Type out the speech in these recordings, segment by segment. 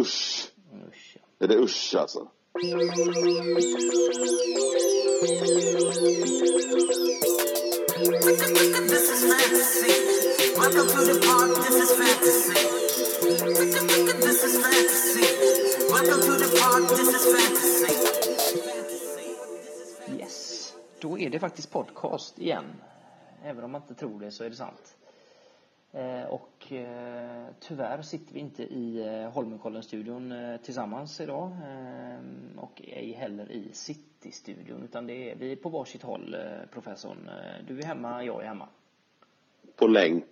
usch. Usch. Är det usch alltså? Yes. Då är det faktiskt podcast igen. Även om man inte tror det så är det sant. Eh, och eh, tyvärr sitter vi inte i eh, Holmenkollen-studion tillsammans idag. Och ej heller i City-studion. Utan det är, vi är på varsitt håll, professorn. Du är hemma, jag är hemma. På länk,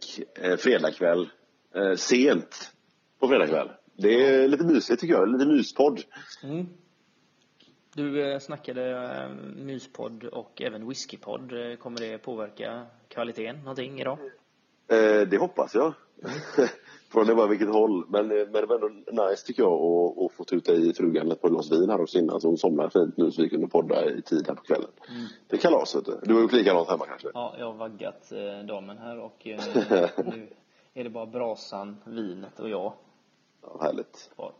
fredagkväll. Sent på fredagkväll. Det är lite mysigt tycker jag. Lite myspodd. Du eh, snackade myspodd och även whiskypodd. Kommer det påverka kvaliteten någonting idag? Eh, det hoppas jag. Från det var vilket håll. Men, eh, men det var ändå nice tycker jag att, att få tuta i frugan ett par glas vin här också innan. Så hon somnar fint nu så vi kunde podda i tid här på kvällen. Det är kalas vet du. Du har gjort likadant hemma kanske? Ja, jag har vaggat eh, damen här och eh, nu är det bara brasan, vinet och jag Ja, härligt. kvar.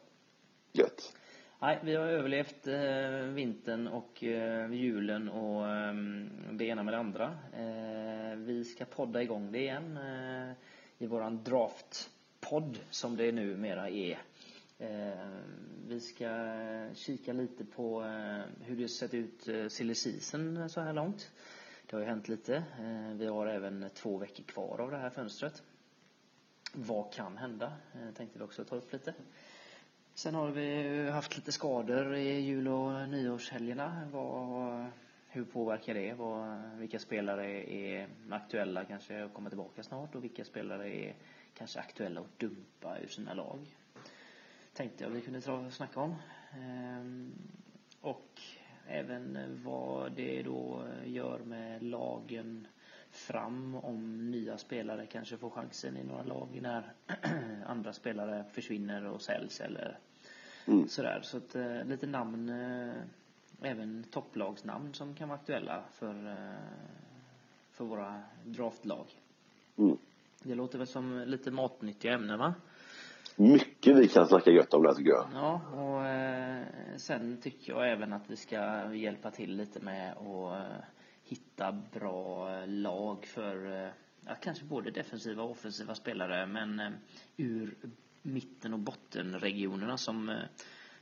Gött. Nej, vi har överlevt eh, vintern och eh, julen och eh, det ena med det andra. Eh, vi ska podda igång det igen eh, i våran draftpodd som det numera är. Eh, vi ska kika lite på eh, hur det sett ut eh, silly season så här långt. Det har ju hänt lite. Eh, vi har även två veckor kvar av det här fönstret. Vad kan hända? Eh, tänkte vi också ta upp lite. Sen har vi ju haft lite skador i jul och nyårshelgerna. Vad, hur påverkar det? Vad, vilka spelare är aktuella kanske att komma tillbaka snart och vilka spelare är kanske aktuella att dumpa ur sina lag? Tänkte jag vi kunde ta och snacka om. Ehm, och även vad det då gör med lagen fram om nya spelare kanske får chansen i några lag när andra spelare försvinner och säljs eller Mm. sådär. Så att, eh, lite namn, eh, även topplagsnamn som kan vara aktuella för, eh, för våra draftlag. Mm. Det låter väl som lite matnyttiga ämnen va? Mycket vi kan snacka gött om där tycker jag. Ja, och eh, sen tycker jag även att vi ska hjälpa till lite med att eh, hitta bra lag för ja, kanske både defensiva och offensiva spelare men ur mitten och bottenregionerna som, eh,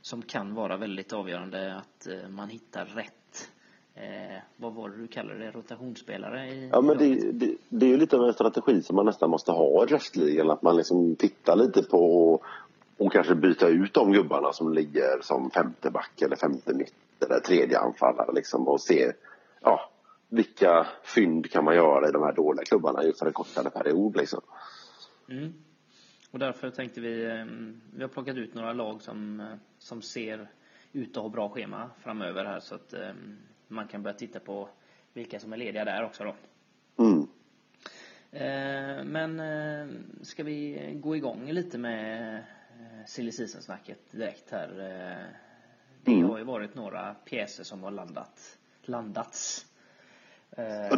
som kan vara väldigt avgörande att eh, man hittar rätt eh, vad var det du kallade det? Rotationsspelare? I Ja, men det, det, det är ju lite av en strategi som man nästan måste ha i draftligan. Att man liksom tittar lite på och, och kanske byta ut de gubbarna som ligger som femte back eller femte mitt eller tredje anfallare liksom och se ja, vilka fynd kan man göra i de här dåliga klubbarna för en kortare period liksom. Mm. Och därför tänkte vi, eh, vi har plockat ut några lag som, eh, som ser ut att ha bra schema framöver här så att eh, man kan börja titta på vilka som är lediga där också då. Mm. Eh, Men eh, ska vi gå igång lite med silly season-snacket direkt här. Det Mm. har ju varit några pjäser som har landat, landats.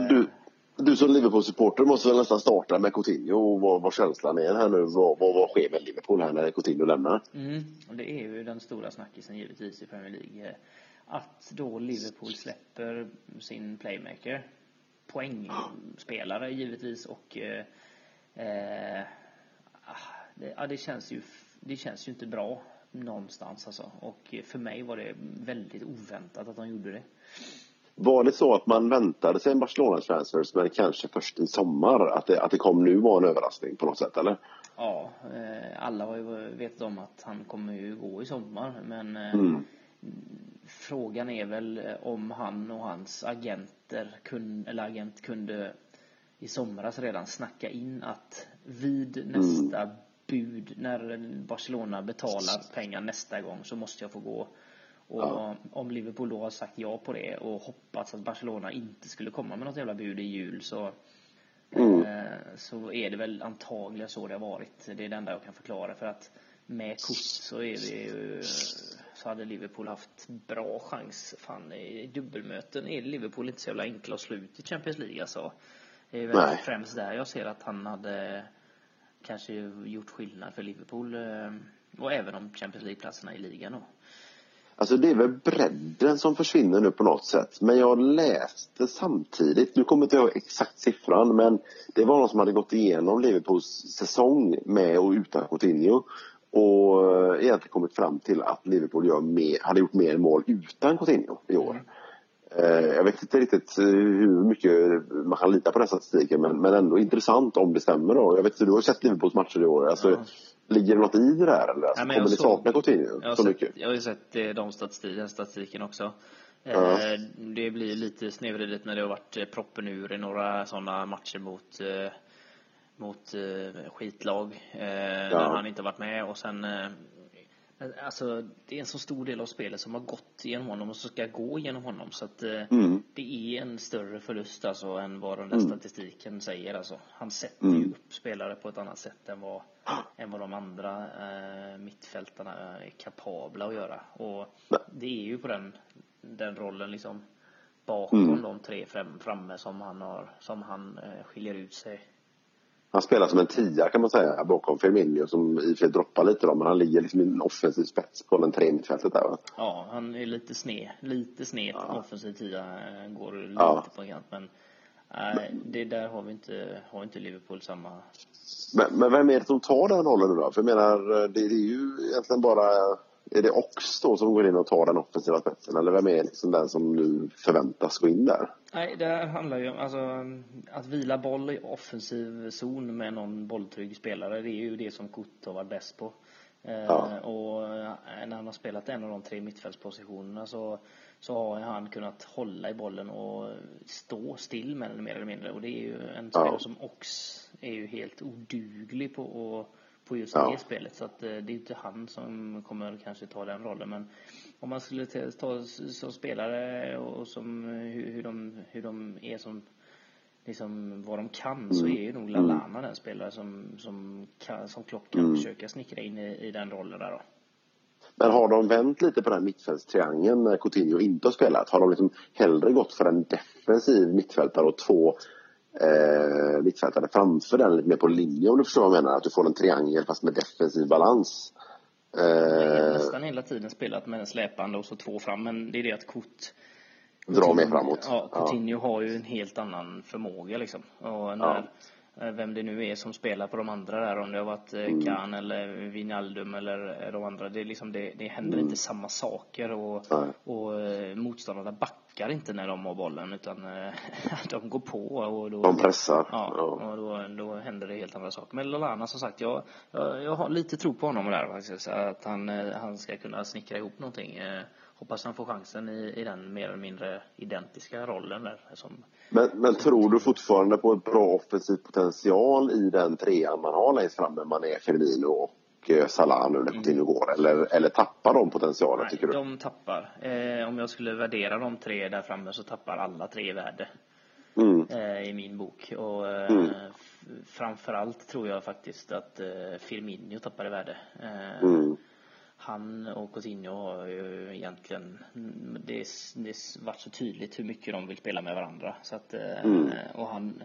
Du, du som Liverpool-supporter måste väl nästan starta med Coutinho och vad, vad känslan är här nu. Vad, vad, vad sker med Liverpool här när Coutinho lämnar? Mm, och det är ju den stora snackisen givetvis i Premier League. Eh, att då Liverpool släpper sin playmaker. Poängspelare givetvis och eh, eh ah, det, ja, det känns ju det känns ju inte bra någonstans alltså. Och för mig var det väldigt oväntat att de gjorde det. Var det så att man väntade sig en Barcelona-transfers men kanske först i sommar? Att det, att det kom nu var en överraskning på något sätt eller? Ja, eh, alla har ju vetat om att han kommer ju gå i sommar men eh, Mm. Frågan är väl eh, om han och hans agenter kun, eller agent kunde i somras redan snacka in att vid nästa bud, när Barcelona betalar pengar nästa gång så måste jag få gå. Och Ja. om Liverpool då har sagt ja på det och hoppats att Barcelona inte skulle komma med något jävla bud i jul så Mm. eh, så är det väl antagligen så det har varit. Det är det enda jag kan förklara för att med kort så är det ju så hade Liverpool haft bra chans. Fan, i dubbelmöten är Liverpool inte så jävla enkla att slå ut i Champions League alltså. Det är väl Nej. främst där jag ser att han hade kanske gjort skillnad för Liverpool. Eh, Och även om Champions League-platserna i ligan då. Alltså det är väl bredden som försvinner nu på något sätt. Men jag läste samtidigt, nu kommer inte jag ihåg exakt siffran, men det var någon som hade gått igenom Liverpools säsong med och utan Coutinho. Och eh, egentligen kommit fram till att Liverpool gör mer, hade gjort mer mål utan Coutinho i år. Mm. Jag vet inte riktigt eh, hur mycket man kan lita på den statistiken men, men ändå intressant om det stämmer då. Jag vet inte, du har sett Liverpools matcher i år. Alltså, mm Ligger det något i det där eller? Alltså, Ja, kommer ni sakna Coutinho Jag så sett, mycket? jag har ju sett de statistik, den statistiken också. Ja. Eh, Det blir lite snedvridet när det har varit eh, proppen ur i några sådana matcher mot, eh, mot skitlag. eh, När han inte har varit med och sen Alltså det är en så stor del av spelet som har gått genom honom och som ska gå genom honom så att eh, Mm. det är en större förlust alltså än vad den där statistiken säger alltså. Han sätter Mm. ju upp spelare på ett annat sätt än vad, än vad de andra eh, mittfältarna är kapabla att göra. Och det är ju på den, den rollen liksom bakom Mm. de tre fram, framme som han har, som han eh, skiljer ut sig. Han spelar som en tia kan man säga bakom Firmino som i och för sig droppar lite då men han ligger liksom i en offensiv spets på den tre mittfältet där va? Ja, han är lite sned, lite sned Ja. offensiv tia, eh, går lite Ja. på kant men Nej, det där har vi inte, har inte Liverpool samma Men, men vem är det som tar den rollen nu då? För jag menar, det, det är ju egentligen bara... Är det Ox då som går in och tar den offensiva spetsen? Eller vem är liksom den som nu förväntas gå in där? Nej, det handlar ju om alltså, att vila boll i offensiv zon med någon bolltrygg spelare. Det är ju det som Kut har varit bäst på. Eh, Ja. Och eh, när han har spelat en av de tre mittfältspositionerna så, så har han kunnat hålla i bollen och stå still med den mer eller mindre. Och det är ju en Ja. spelare som Ox är ju helt oduglig på, och, på just Ja. det spelet. Så att eh, det är inte han som kommer kanske ta den rollen. Men om man skulle ta, som spelare och som hur, hur, de, hur de är som liksom vad de kan så är ju nog Lallana den spelare som, som, kan, som Klopp kan försöka snickra in i, i den rollen där då. Men har de vänt lite på den här mittfältstriangeln när Coutinho inte har spelat? Har de liksom hellre gått för en defensiv mittfältare och två eh, mittfältare framför den lite mer på linje om du förstår vad jag menar? Att du får en triangel fast med defensiv balans. Jag har Eh, nästan hela tiden spelat med en släpande och så två fram men det är det att Kort dra mer framåt. Ja, Coutinho har ju en helt annan förmåga liksom. Och när, eh, vem det nu är som spelar på de andra där, om det har varit eh, Mm. Kahn eller Wijnaldum eller eh, de andra. Det, är liksom, det, det händer inte samma saker och, Mm. Nej. och eh, motståndarna backar inte när de har bollen utan eh, de går på och då, De pressar. Ja, Ja. och då, då händer det helt andra saker. Men Lallana som sagt, jag, jag, jag har lite tro på honom där faktiskt. Att han, eh, han ska kunna snickra ihop någonting. Hoppas han får chansen i, i den mer eller mindre identiska rollen där. Som, Men, men tror du fortfarande på ett bra offensiv potential i den trean man har längst fram när man är Firmino och eh, Salah nu när Coutinho går? Eller, eller tappar de potentialen tycker du? de tappar. Eh, om jag skulle värdera de tre där framme så tappar alla tre i värde. Mm. eh, i min bok. Och eh, Mm. framförallt tror jag faktiskt att eh, Firmino tappar i värde. Eh, Mm. Han och Coutinho har ju egentligen, mm, det, det har varit så tydligt hur mycket de vill spela med varandra. Så att, eh, Mm. och han,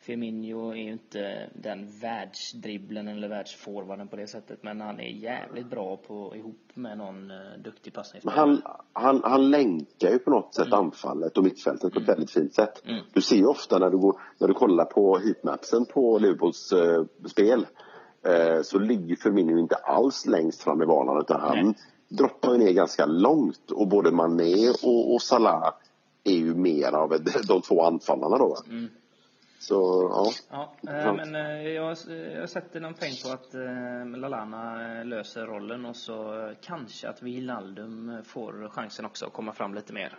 Firmino är ju inte den världsdribblen eller världsforwarden på det sättet. Men han är jävligt bra på ihop med någon eh, duktig Men passningsspelare. han, han, han länkar ju på något sätt anfallet och mittfältet på ett väldigt fint sätt. Mm. Du ser ju ofta när du, går, när du kollar på heatmapsen på Liverpools eh, spel eh, så ligger Firmino inte alls längst fram i banan utan han Nej. droppar ner ganska långt och både Mané och, och Salah är ju mer av de två anfallarna då. Mm. Så ja. Ja, eh, men eh, jag, jag sätter någon poäng på att eh, Lallana eh, löser rollen och så kanske att Wijnaldum får chansen också att komma fram lite mer.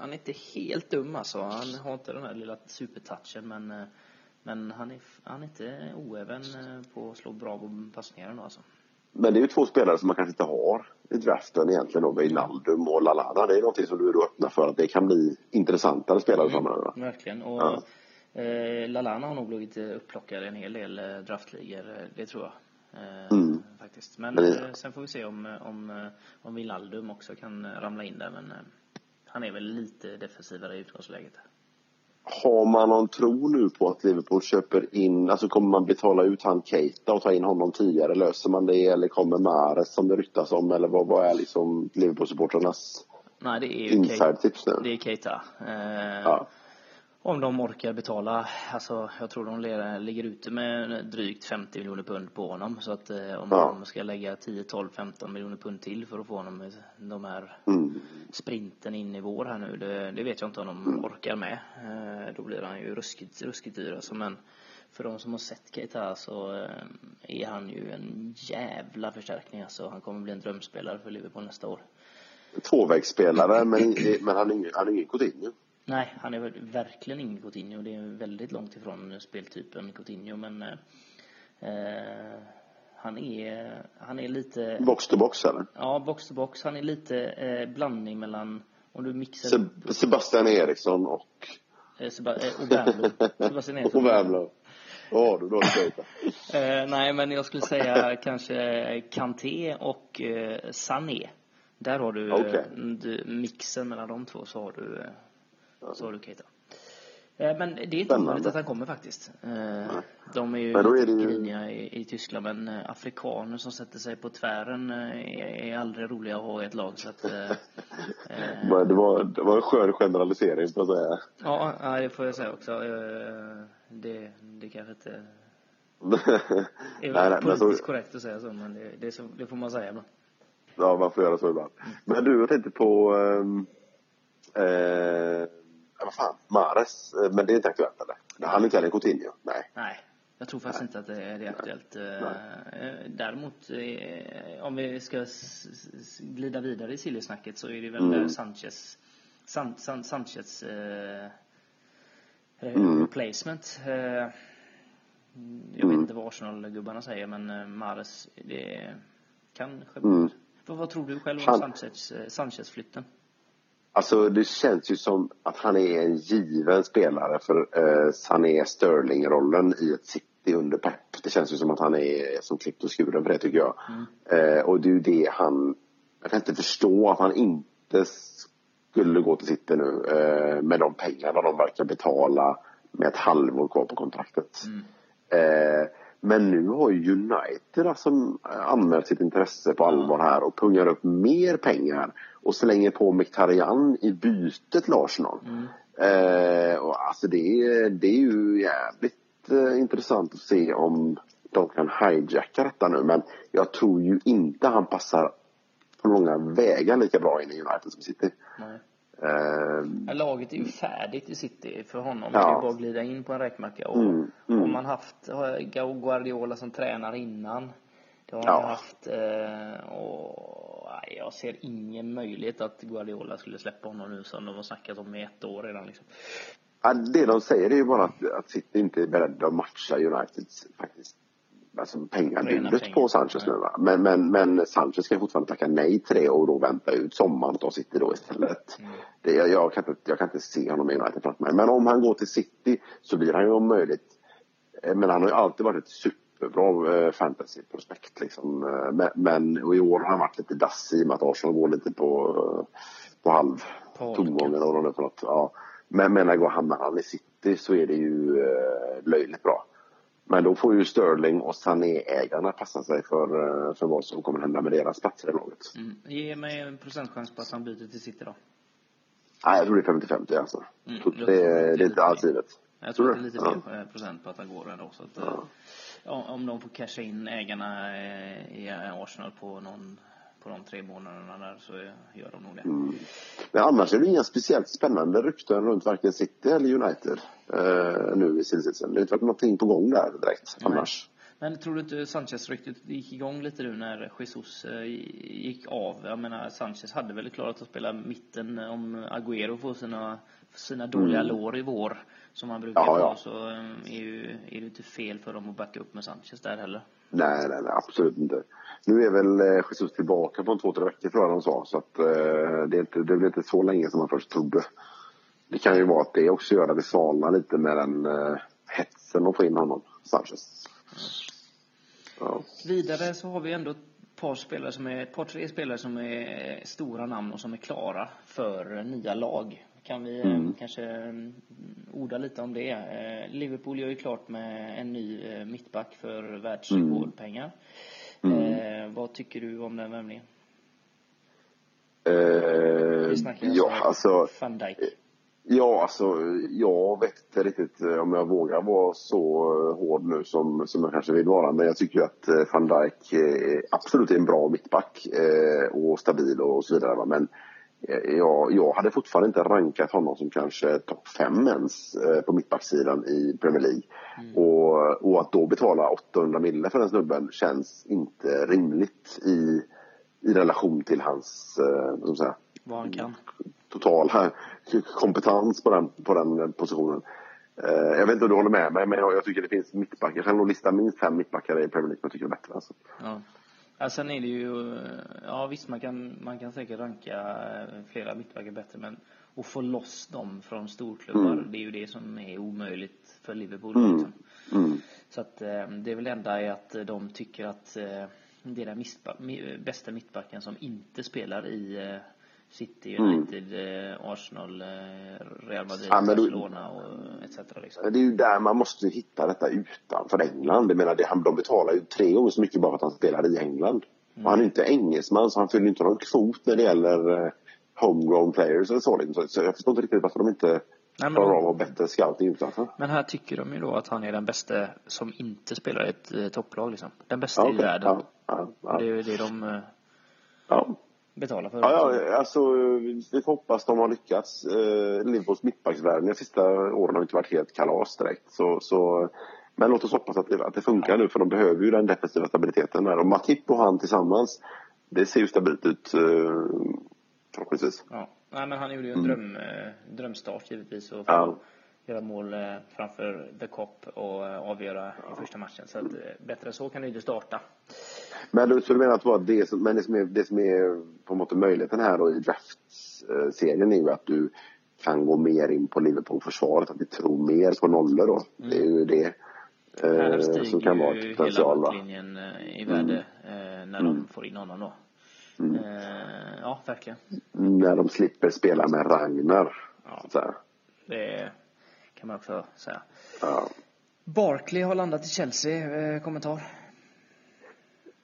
Han är inte helt dum alltså. Han har inte den här lilla supertouchen men, men han, är, han är inte oäven eh, på att slå bra passningar ändå alltså. Men det är ju två spelare som man kanske inte har i draften egentligen då, Wijnaldum och Lallana. Det är någonting som du är då öppnar för att det kan bli intressantare spelare framöver. va? Verkligen. Och Ja. eh, Lallana har nog blivit eh, upplockad en hel del eh, draftligor, det tror jag. Eh, Mm. Faktiskt. Men Men det- sen får vi se om, om, om Wijnaldum också kan ramla in där. Men han är väl lite defensivare i utgångsläget. Har man någon tro nu på att Liverpool köper in, alltså kommer man betala ut han Keita och ta in honom tidigare? Löser man det eller kommer Mahrez som det ryktas om eller vad, vad är liksom Liverpool-supportrarnas Nej, det är ju nu? Det är Keita. Eh, Ja. Om de orkar betala. Alltså, jag tror de ligger ute med drygt 50 miljoner pund på honom. Så att eh, om Ja. de ska lägga 10, 12, 15 miljoner pund till för att få honom de här Mm. sprinten in i vår här nu. Det, det vet jag inte om de Mm. orkar med. Eh, då blir han ju ruskigt, ruskigt dyr alltså. Men för de som har sett Keita så eh, är han ju en jävla förstärkning alltså. Han kommer bli en drömspelare för Liverpool nästa år. Tvåvägsspelare, men, men han är ingen, han är ingen Coutinho. Nej, han är verkligen ingen Coutinho. Det är väldigt långt ifrån speltypen Coutinho, men eh, eh, han är, han är lite, Box to box eller? ja, box to box. Han är lite eh, blandning mellan, om du mixar Seb- Sebastian Eriksson och, eh, Seba, eh, Wernbloom. Sebastian Eriksson. Wernbloom. Vad har du då? Keita? Eh, nej, men jag skulle säga kanske Kanté och eh, Sané. Där har du, eh, du mixen mellan de två så har du, eh, så har du Keita. Eh, Men det är inte omöjligt att han kommer faktiskt. Eh, De är ju Men är ju- griniga i, i Tyskland men eh, afrikaner som sätter sig på tvären eh, är, är aldrig roliga att ha i ett lag så att eh, eh, Det var, det var en skön generalisering får jag säga. Ja, det får jag säga också. Eh, Det, det kanske inte är nej, väl nej, men politiskt så, korrekt att säga så men det, det, så, det får man säga ibland. ja, man får göra så ibland. Men du, jag tänkte på... ehm, Eh, ja, vad fan, Mares. Eh, Men det är inte aktuellt eller? Han är inte heller Coutinho. Nej. Nej, jag tror faktiskt inte att det är, aktuellt. Eh, Däremot, eh, om vi ska glida vidare i Silly-snacket så är det väl Mm. Sanchez, San, San, Sanchez eh, Mm. replacement. Eh, jag vet Mm. inte vad Arsenal-gubbarna säger men Mares, det kanske Mm. vad, vad tror du själv om Han- Sanchez, Sanchez-flytten? Alltså det känns ju som att han är en given spelare för eh, Sané Sterling-rollen i ett City under Pep. Det känns ju som att han är som klippt och skuren för det tycker jag. Eh, och det är ju det han... Jag kan inte förstå att han inte skulle gå till City nu eh, med de pengarna de verkar betala med ett halvår kvar på kontraktet. Eh, men nu har ju United alltså anmält sitt intresse på allvar här och pungar upp mer pengar och slänger på Mkhitaryan i bytet till Arsenal. Eh, och alltså det, är- det är ju jävligt eh, intressant att se om de kan hijacka detta nu men jag tror ju inte han passar på långa vägar lika bra in i United som City. Nej. Eh, Ja, laget är ju färdigt i City för honom. Ja. Det är bara att glida in på en räkmacka. Och Mm, mm. Om man haft har Guardiola som tränare innan. Det har Ja. man haft. eh, Och nej, jag ser ingen möjlighet att Guardiola skulle släppa honom nu som de har snackat om i ett år redan. Liksom. Ja, det de säger är ju bara att, att City inte är beredda att matcha Uniteds faktiskt alltså pengar. på Sanchez nu va. Men, men, men Sanchez ska fortfarande tacka nej till det och då vänta ut sommaren och City då istället. Det, jag, jag, kan inte, jag kan inte se honom i United framför mig. Men om han går till City så blir han ju om möjligt eh, men han har ju alltid varit ett superbra eh, fantasyprospekt liksom. Eh, Men, men och i år har han varit lite dassig i och med att Arsenal går lite på, på halv På tomgång eller vad det är för något. Ja. Men, men när går hamnar han i City så är det ju löjligt bra. Men då får ju Sterling och Sané-ägarna passa sig för, eh, för vad som kommer hända med deras platser i laget. Mm. Ge mig en procentchans på att han byter till City då. Nej, jag tror det är 50-50 alltså. Mm, det, det är det inte alls givet. Jag Tror tror det är lite mer eh, procent på att han går ändå. Så att, eh, ja, om de får casha in ägarna eh, i Arsenal på någon på de tre månaderna där så gör de nog det. Mm. Men annars är det inga speciellt spännande rykten runt varken City eller United eh, nu i silsitsen. Det har inte varit någonting på gång där direkt annars. Men tror du inte Sanchez-ryktet gick igång lite nu när Jesus eh, gick av? Jag menar Sanchez hade väl klarat att spela mitten om Agüero får sina, sina dåliga lår i vår som han brukar Mm. Ja, få ja. så eh, är, ju, är det inte fel för dem att backa upp med Sanchez där heller. Nej, nej, nej, absolut inte. Nu är väl eh, Jesus tillbaka på en två, tre veckor tror jag de sa. Så att, eh, det, är inte, det blir inte så länge som man först trodde. Det kan ju vara att det också gör att det svalnar lite med den eh, hetsen att få in honom, Sanchez. Ja. Vidare så har vi ändå ett par spelare som är, ett par tre spelare som är stora namn och som är klara för nya lag kan vi eh, kanske mm, orda lite om det. Eh, Liverpool gör ju klart med en ny eh, mittback för världsrekordpengar. Eh, vad tycker du om den värvningen? Eh, ja, alltså, van Dijk. ja, alltså, jag vet inte riktigt om jag vågar vara så hård nu som, som jag kanske vill vara. Men jag tycker ju att van Dijk absolut är en bra mittback och stabil och så vidare. Men jag, jag hade fortfarande inte rankat honom som kanske topp fem ens eh, på mittbacksidan i Premier League. Och, och att då betala 800 mille för den snubben känns inte rimligt i, i relation till hans eh, säga, Vad han kan. totala kompetens på den, på den positionen. Eh, jag vet inte om du håller med mig, men jag, jag tycker det finns mittbackar. Jag kan nog lista minst fem mittbackar i Premier League som jag tycker är bättre. Alltså. Ja. Ja, sen är det ju, ja visst man kan, man kan säkert ranka eh, flera mittbackar bättre men att få loss dem från storklubbar, det är ju det som är omöjligt för Liverpool. Liksom. Mm. Så att eh, det är väl enda är att de tycker att eh, det är den bästa mittbacken som inte spelar i City, United, eh, Arsenal, eh, Real Madrid, Ja, Barcelona och etc. Liksom. Det är ju där man måste hitta detta utanför England. Jag menar, det, han, de betalar ju tre gånger så mycket bara för att han spelar i England. Och han är inte engelsman så han fyller inte någon kvot när det gäller eh, homegrown players eller så. liksom. Så, jag förstår inte riktigt varför de inte men klarar av att bättre scouting utanför. Men här tycker de ju då att han är den bästa som inte spelar i ett eh, topplag liksom. Den bästa Ja, i okej. världen. Ja, ja, ja. Det är det de eh, ja. Betalar för. Ja, ja, alltså vi får hoppas de har lyckats. Eh, Liverpools mittbacksvärvning de sista åren har inte varit helt kalas direkt. Så, så, men låt oss hoppas att det, att det funkar nu för de behöver ju den defensiva stabiliteten där. Och Matip och han tillsammans, det ser ju stabilt ut eh, förhoppningsvis. Ja. Nej, men han gjorde ju en dröm, eh, drömstart givetvis och Ja. göra mål eh, framför The Cop och eh, avgöra i första matchen. Så att, bättre än så kan det inte starta. Men du, så du menar att vad det, som, men det, som är, det som är på något möjligheten här då i draftserien är ju att du kan gå mer in på Liverpool-försvaret, att vi tror mer på nollor då. Det är ju det eh, som kan vara ett potential. Va? backlinjen eh, i värde eh, när de får in honom då. Eh, ja, verkligen. När de slipper spela med Ragnar. Ja. Så. Det kan man också säga. Ja. Barkley har landat i Chelsea. Eh, kommentar?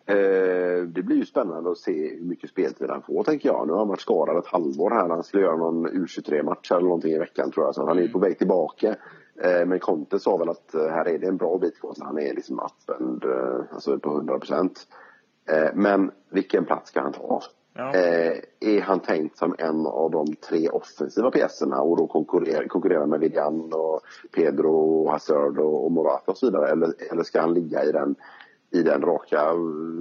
Eh, det blir ju spännande att se hur mycket speltid han får tänker jag. Nu har han varit skadad ett halvår här. Han skulle göra någon U23-match eller någonting i veckan tror jag. Så han är på väg tillbaka. Eh, men Conte sa väl att eh, här är det en bra bit kvar. Så han är liksom up and, eh, alltså på 100 procent. Men vilken plats ska han ta? Ja. Är han tänkt som en av de tre offensiva pjäserna och då konkurrera, konkurrera med William och Pedro, och Hazard och, och Morata och så vidare? Eller, eller ska han ligga i den, i den raka eh,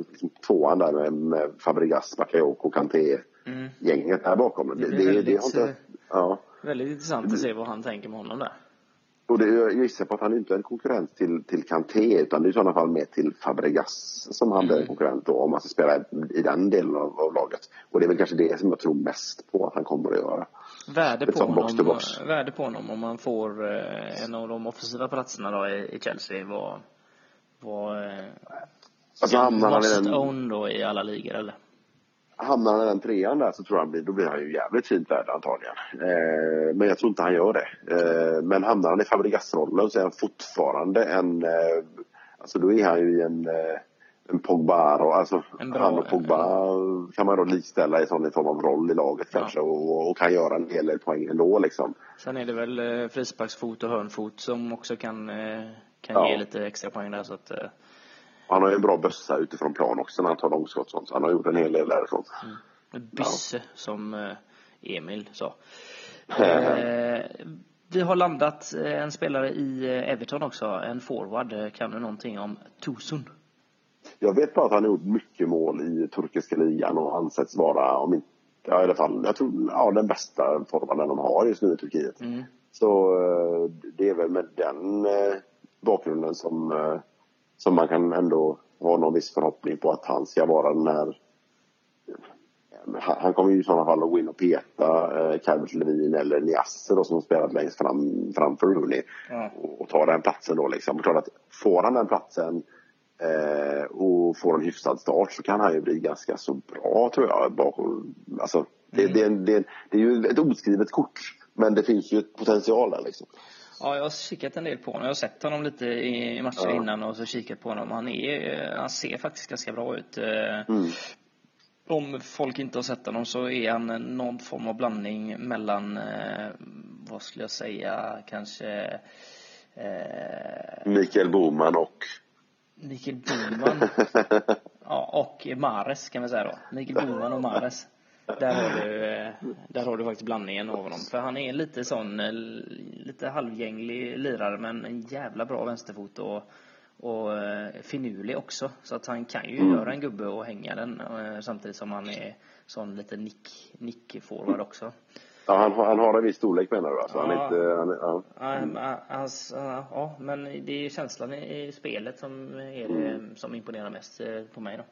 liksom, tvåan där med, med Fabregas, Bakayoko Kanté-gänget där bakom? Mm. Det blir väldigt, har inte, eh, ja. Väldigt intressant att se vad han tänker med honom där. Och det, jag gissar på att han inte är en konkurrent till, till Kanté utan det är i sådana fall mer till Fabregas som han blir en konkurrent då om man ska spela i den delen av, av laget. Och det är väl kanske det som jag tror mest på att han kommer att göra. Värde på, sånt box honom, box. värde på honom om man får eh, en av de offensiva platserna då i, i Chelsea var, eh, Alltså hamnar han, i den, own då i alla ligor eller? hamnar han i den trean där så tror jag han blir, då blir han ju jävligt fint värd antagligen. Eh, men jag tror inte han gör det. Eh, men hamnar han i Fabregas-rollen så är han fortfarande en, eh, alltså då är han ju i en eh, en Pogba, och, alltså En bra- han och Pogba kan man då likställa i sån form av roll i laget kanske och, och kan göra en hel del poäng ändå liksom. Sen är det väl eh, frisparksfot och hörnfot som också kan, eh, kan Ja. ge lite extra poäng där så att eh, Han har ju en bra bössa utifrån plan också när han tar långskott sånt. Så han har gjort en hel del därifrån. bysse som eh, Emil sa. Eh, vi har landat eh, en spelare i eh, Everton också, en forward. Kan du någonting om Tosun? Jag vet bara att han har gjort mycket mål i turkiska ligan och ansetts vara, om inte, ja, i alla fall, jag tror, ja, den bästa forwarden de har just nu i Turkiet. Mm. Så det är väl med den bakgrunden som, eh, som man kan ändå ha någon viss förhoppning på att han ska vara den här han kommer ju i sådana fall att gå in och peta eh, Calvert Levin eller Niasse då som spelat längst fram framför Rooney och, och ta den platsen då liksom. Och klart att får han den platsen eh, och får en hyfsad start så kan han ju bli ganska så bra tror jag. Bakom, alltså, det, det, är en- det, är- det är ju ett oskrivet kort Men det finns ju ett potential där liksom. Ja, jag har kikat en del på honom. Jag har sett honom lite i matcher Ja. innan och så kikat på honom. Han, är, eh, han ser faktiskt ganska bra ut. Eh, Mm. Om folk inte har sett honom så är han någon form av blandning mellan, eh, vad skulle jag säga, kanske eh, Mikael Boman och... Mikael Boman. ja, och Mares kan vi säga då. Mikael Boman och Mares. Där har du, eh, där har du faktiskt blandningen av honom. För han är lite sån, eh, lite halvgänglig lirare men en jävla bra vänsterfot och, och eh, finurlig också. Så att han kan ju Mm. göra en gubbe och hänga den samtidigt som han är sån lite nick, nick-forward också. Ja, han, har- han har en viss storlek menar du? Alltså. Han är Ja. inte, han ja. Ja, men, Hans, ja, men det är känslan i i spelet som är det som imponerar mest på mig då.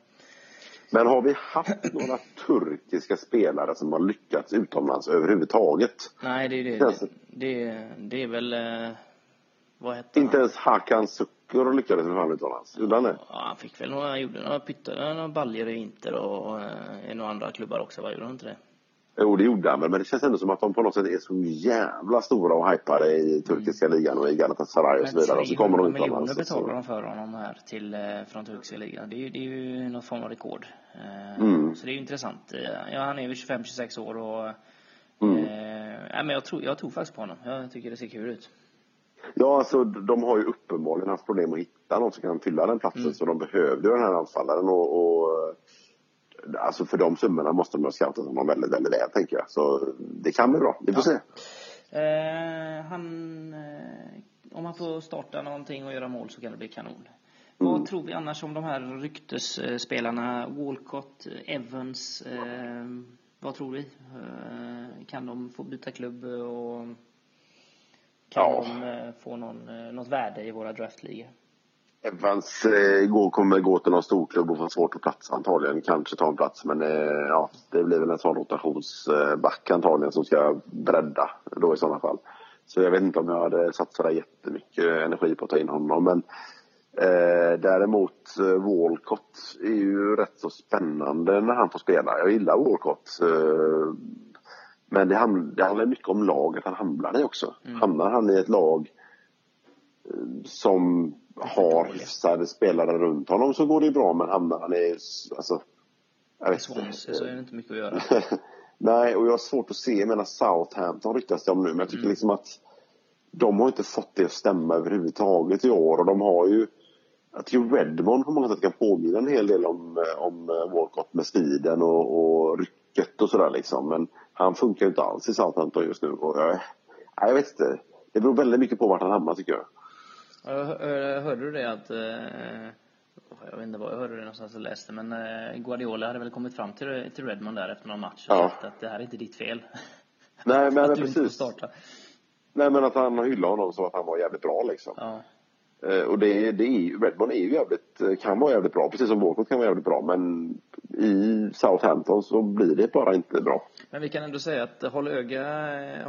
Men har vi haft några turkiska spelare som har lyckats utomlands överhuvudtaget? Nej, det är det. Det, det, det är väl... eh, Vad hette Inte han? ens Hakan Sukur lyckades väl fan utomlands? Gjorde han det? Ja, han fick väl några, gjorde några pytte, några baljor i Inter och eh, i några andra klubbar också, va? Gjorde han inte det? Jo, det gjorde han väl, men det känns ändå som att de på något sätt är så jävla stora och hypade i turkiska ligan och i Galatasaray och så vidare. Och så kommer de 300 miljoner utomlands. så- betalar de för honom här till, eh, från turkiska ligan. Det är, det är ju någon form av rekord. Eh, Mm. Så det är ju intressant. Eh, Ja, han är ju 25-26 år och Mm. eh, men jag, tror, jag tror faktiskt på honom. Jag tycker det ser kul ut. Ja, alltså de har ju uppenbarligen haft problem att hitta någon som kan fylla den platsen. Mm. Så de behövde ju den här anfallaren och, och Alltså för de summorna måste de ha scoutat honom väldigt, väldigt väl tänker jag. Så det kan bli bra. Vi får Ja. se. Eh, han, eh, om han får starta någonting och göra mål så kan det bli kanon. Mm. Vad tror vi annars om de här ryktesspelarna? Walcott, Evans. Eh, vad tror vi? Eh, kan de få byta klubb och kan Ja. de eh, få någon, eh, något värde i våra draftligor? Evans eh, kommer gå till någon storklubb och få svårt att platsa antagligen. Kanske ta en plats men eh, ja, det blir väl en sån rotationsback antagligen som ska bredda då i sådana fall. Så jag vet inte om jag hade satt sådär jättemycket energi på att ta in honom. Men eh, däremot eh, Walcott är ju rätt så spännande när han får spela. Jag gillar Walcott. Eh, men det, ham- det handlar mycket om laget han hamnar i också. Hamnar han i ett lag eh, som har hyfsade spelare runt honom så går det ju bra men hamnar han i, alltså, jag vet inte. Så är det inte mycket att göra. Nej, och jag har svårt att se. Jag menar Southampton ryktas det om nu, men jag tycker liksom att de har inte fått det att stämma överhuvudtaget i år. Och de har ju... Jag tycker Redmond på många sätt kan påminna en hel del om, eh, om eh, Walcott med speeden och, och rycket och sådär liksom. Men han funkar ju inte alls i Southampton just nu. Och jag, jag vet inte. Det beror väldigt mycket på vart han hamnar tycker jag. Hör- Hörde du det att, eh, jag vet inte var jag hörde det någonstans och läste, men eh, Guardiola hade väl kommit fram till, till Redmond där efter någon match och Ja. sagt att det här är inte ditt fel. Nej, men att du inte precis. starta. Nej, men att han hyllar honom så att han var jävligt bra liksom. Ja. Eh, och det, det är, Redmond är ju jävligt, eh, kan vara jävligt bra, precis som Walcott kan vara jävligt bra. Men i Southampton så blir det bara inte bra. Men vi kan ändå säga att håll, öga,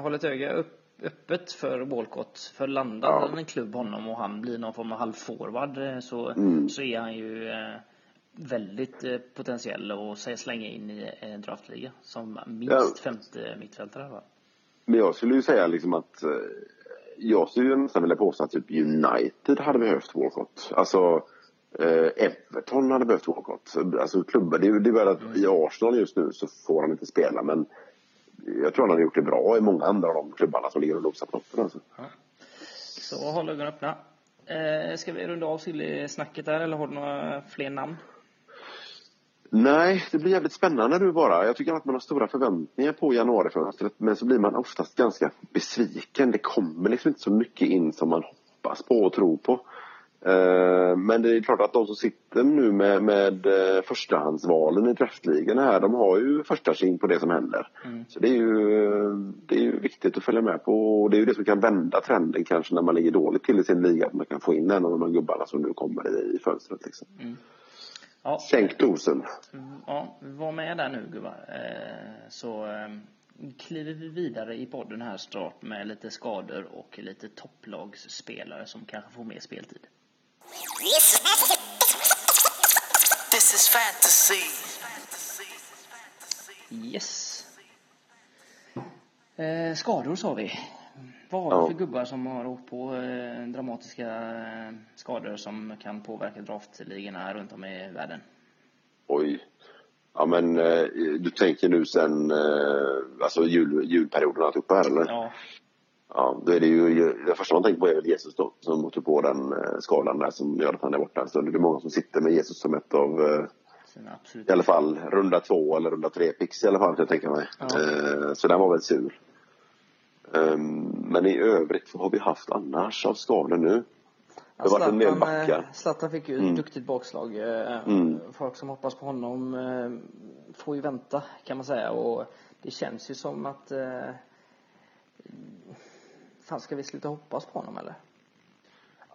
håll ett öga upp, öppet för Walcott. För landar Ja. en klubb honom och han blir någon form av halvforward eh, så, Mm. så är han ju eh, väldigt eh, potentiell att säga slänga in i en draftliga som minst Ja. femte mittfältare. Va? Men jag skulle ju säga liksom att eh, jag skulle ju nästan vilja påstå att typ United hade behövt Walcott. Alltså eh, Everton hade behövt Walcott. Alltså klubbar, det är det är väl att i Arsenal just nu så får han inte spela men jag tror han hade gjort det bra i många andra av de klubbarna som ligger och nosar på toppen alltså. Så håll ögonen öppna. Eh, ska vi runda av snacket där eller har du några fler namn? Nej, det blir jävligt spännande nu bara. Jag tycker att man har stora förväntningar på januarifönstret men så blir man oftast ganska besviken. Det kommer liksom inte så mycket in som man hoppas på och tror på. Eh, Men det är klart att de som sitter nu med, med eh, förstahandsvalen i draftligorna här, de har ju första king på det som händer. Så det är, ju, eh, det är ju viktigt att följa med på och det är ju det som kan vända trenden kanske när man ligger dåligt till i sin liga, att man kan få in en av de gubbarna som nu kommer i, fönstret liksom. Ja, Sänk dosen. Mm, Ja, var med där nu gubbar. Så kliver vi vidare i podden här snart med lite skador och lite topplagsspelare som kanske får mer speltid. This is fantasy. Yes. Eh, skador sa vi. Vad har vi Ja. för gubbar som har åkt på eh, dramatiska eh, skador som kan påverka draftligorna runt om i världen? Oj. Ja men eh, du tänker nu sen eh, alltså jul, julperioden alltihopa här eller? Ja, Ja, då är det ju, det första man tänker på är väl Jesus då, som åkte på den eh, skadan där som gör att han är borta stund. Det är många som sitter med Jesus som ett av, eh, i alla fall runda två eller runda tre pix i alla fall, kan jag tänka mig. Ja. Eh, så den var väl sur. Ehm, men i övrigt, vad har vi haft annars av skador nu? Det har varit en del backar. Zlatan fick ju ett duktigt bakslag. Mm. Folk som hoppas på honom får ju vänta kan man säga och det känns ju som att Fan, ska vi sluta hoppas på honom eller?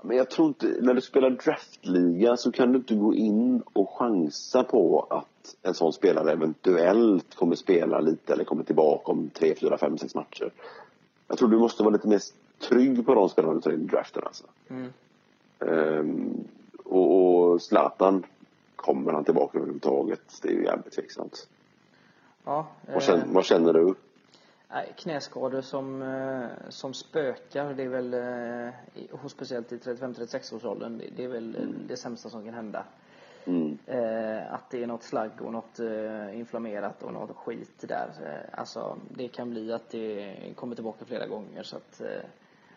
Men jag tror inte, när du spelar draftliga så kan du inte gå in och chansa på att en sån spelare eventuellt kommer spela lite eller kommer tillbaka om tre, fyra, fem, sex matcher. Jag tror du måste vara lite mer trygg på de spelarna du tar in i draften alltså. Mm. Ehm, och, och Zlatan, kommer han tillbaka överhuvudtaget? Det är ju jävligt tveksamt. Ja, Vad eh, känner, vad känner du? Knäskador som, eh, som spökar, det är väl, eh, och speciellt i 35-36 års åldern, det, är väl eh, det sämsta som kan hända. Mm. Eh, att det är något slagg och något eh, inflammerat och något skit där. Eh, alltså, det kan bli att det kommer tillbaka flera gånger. Så att, eh,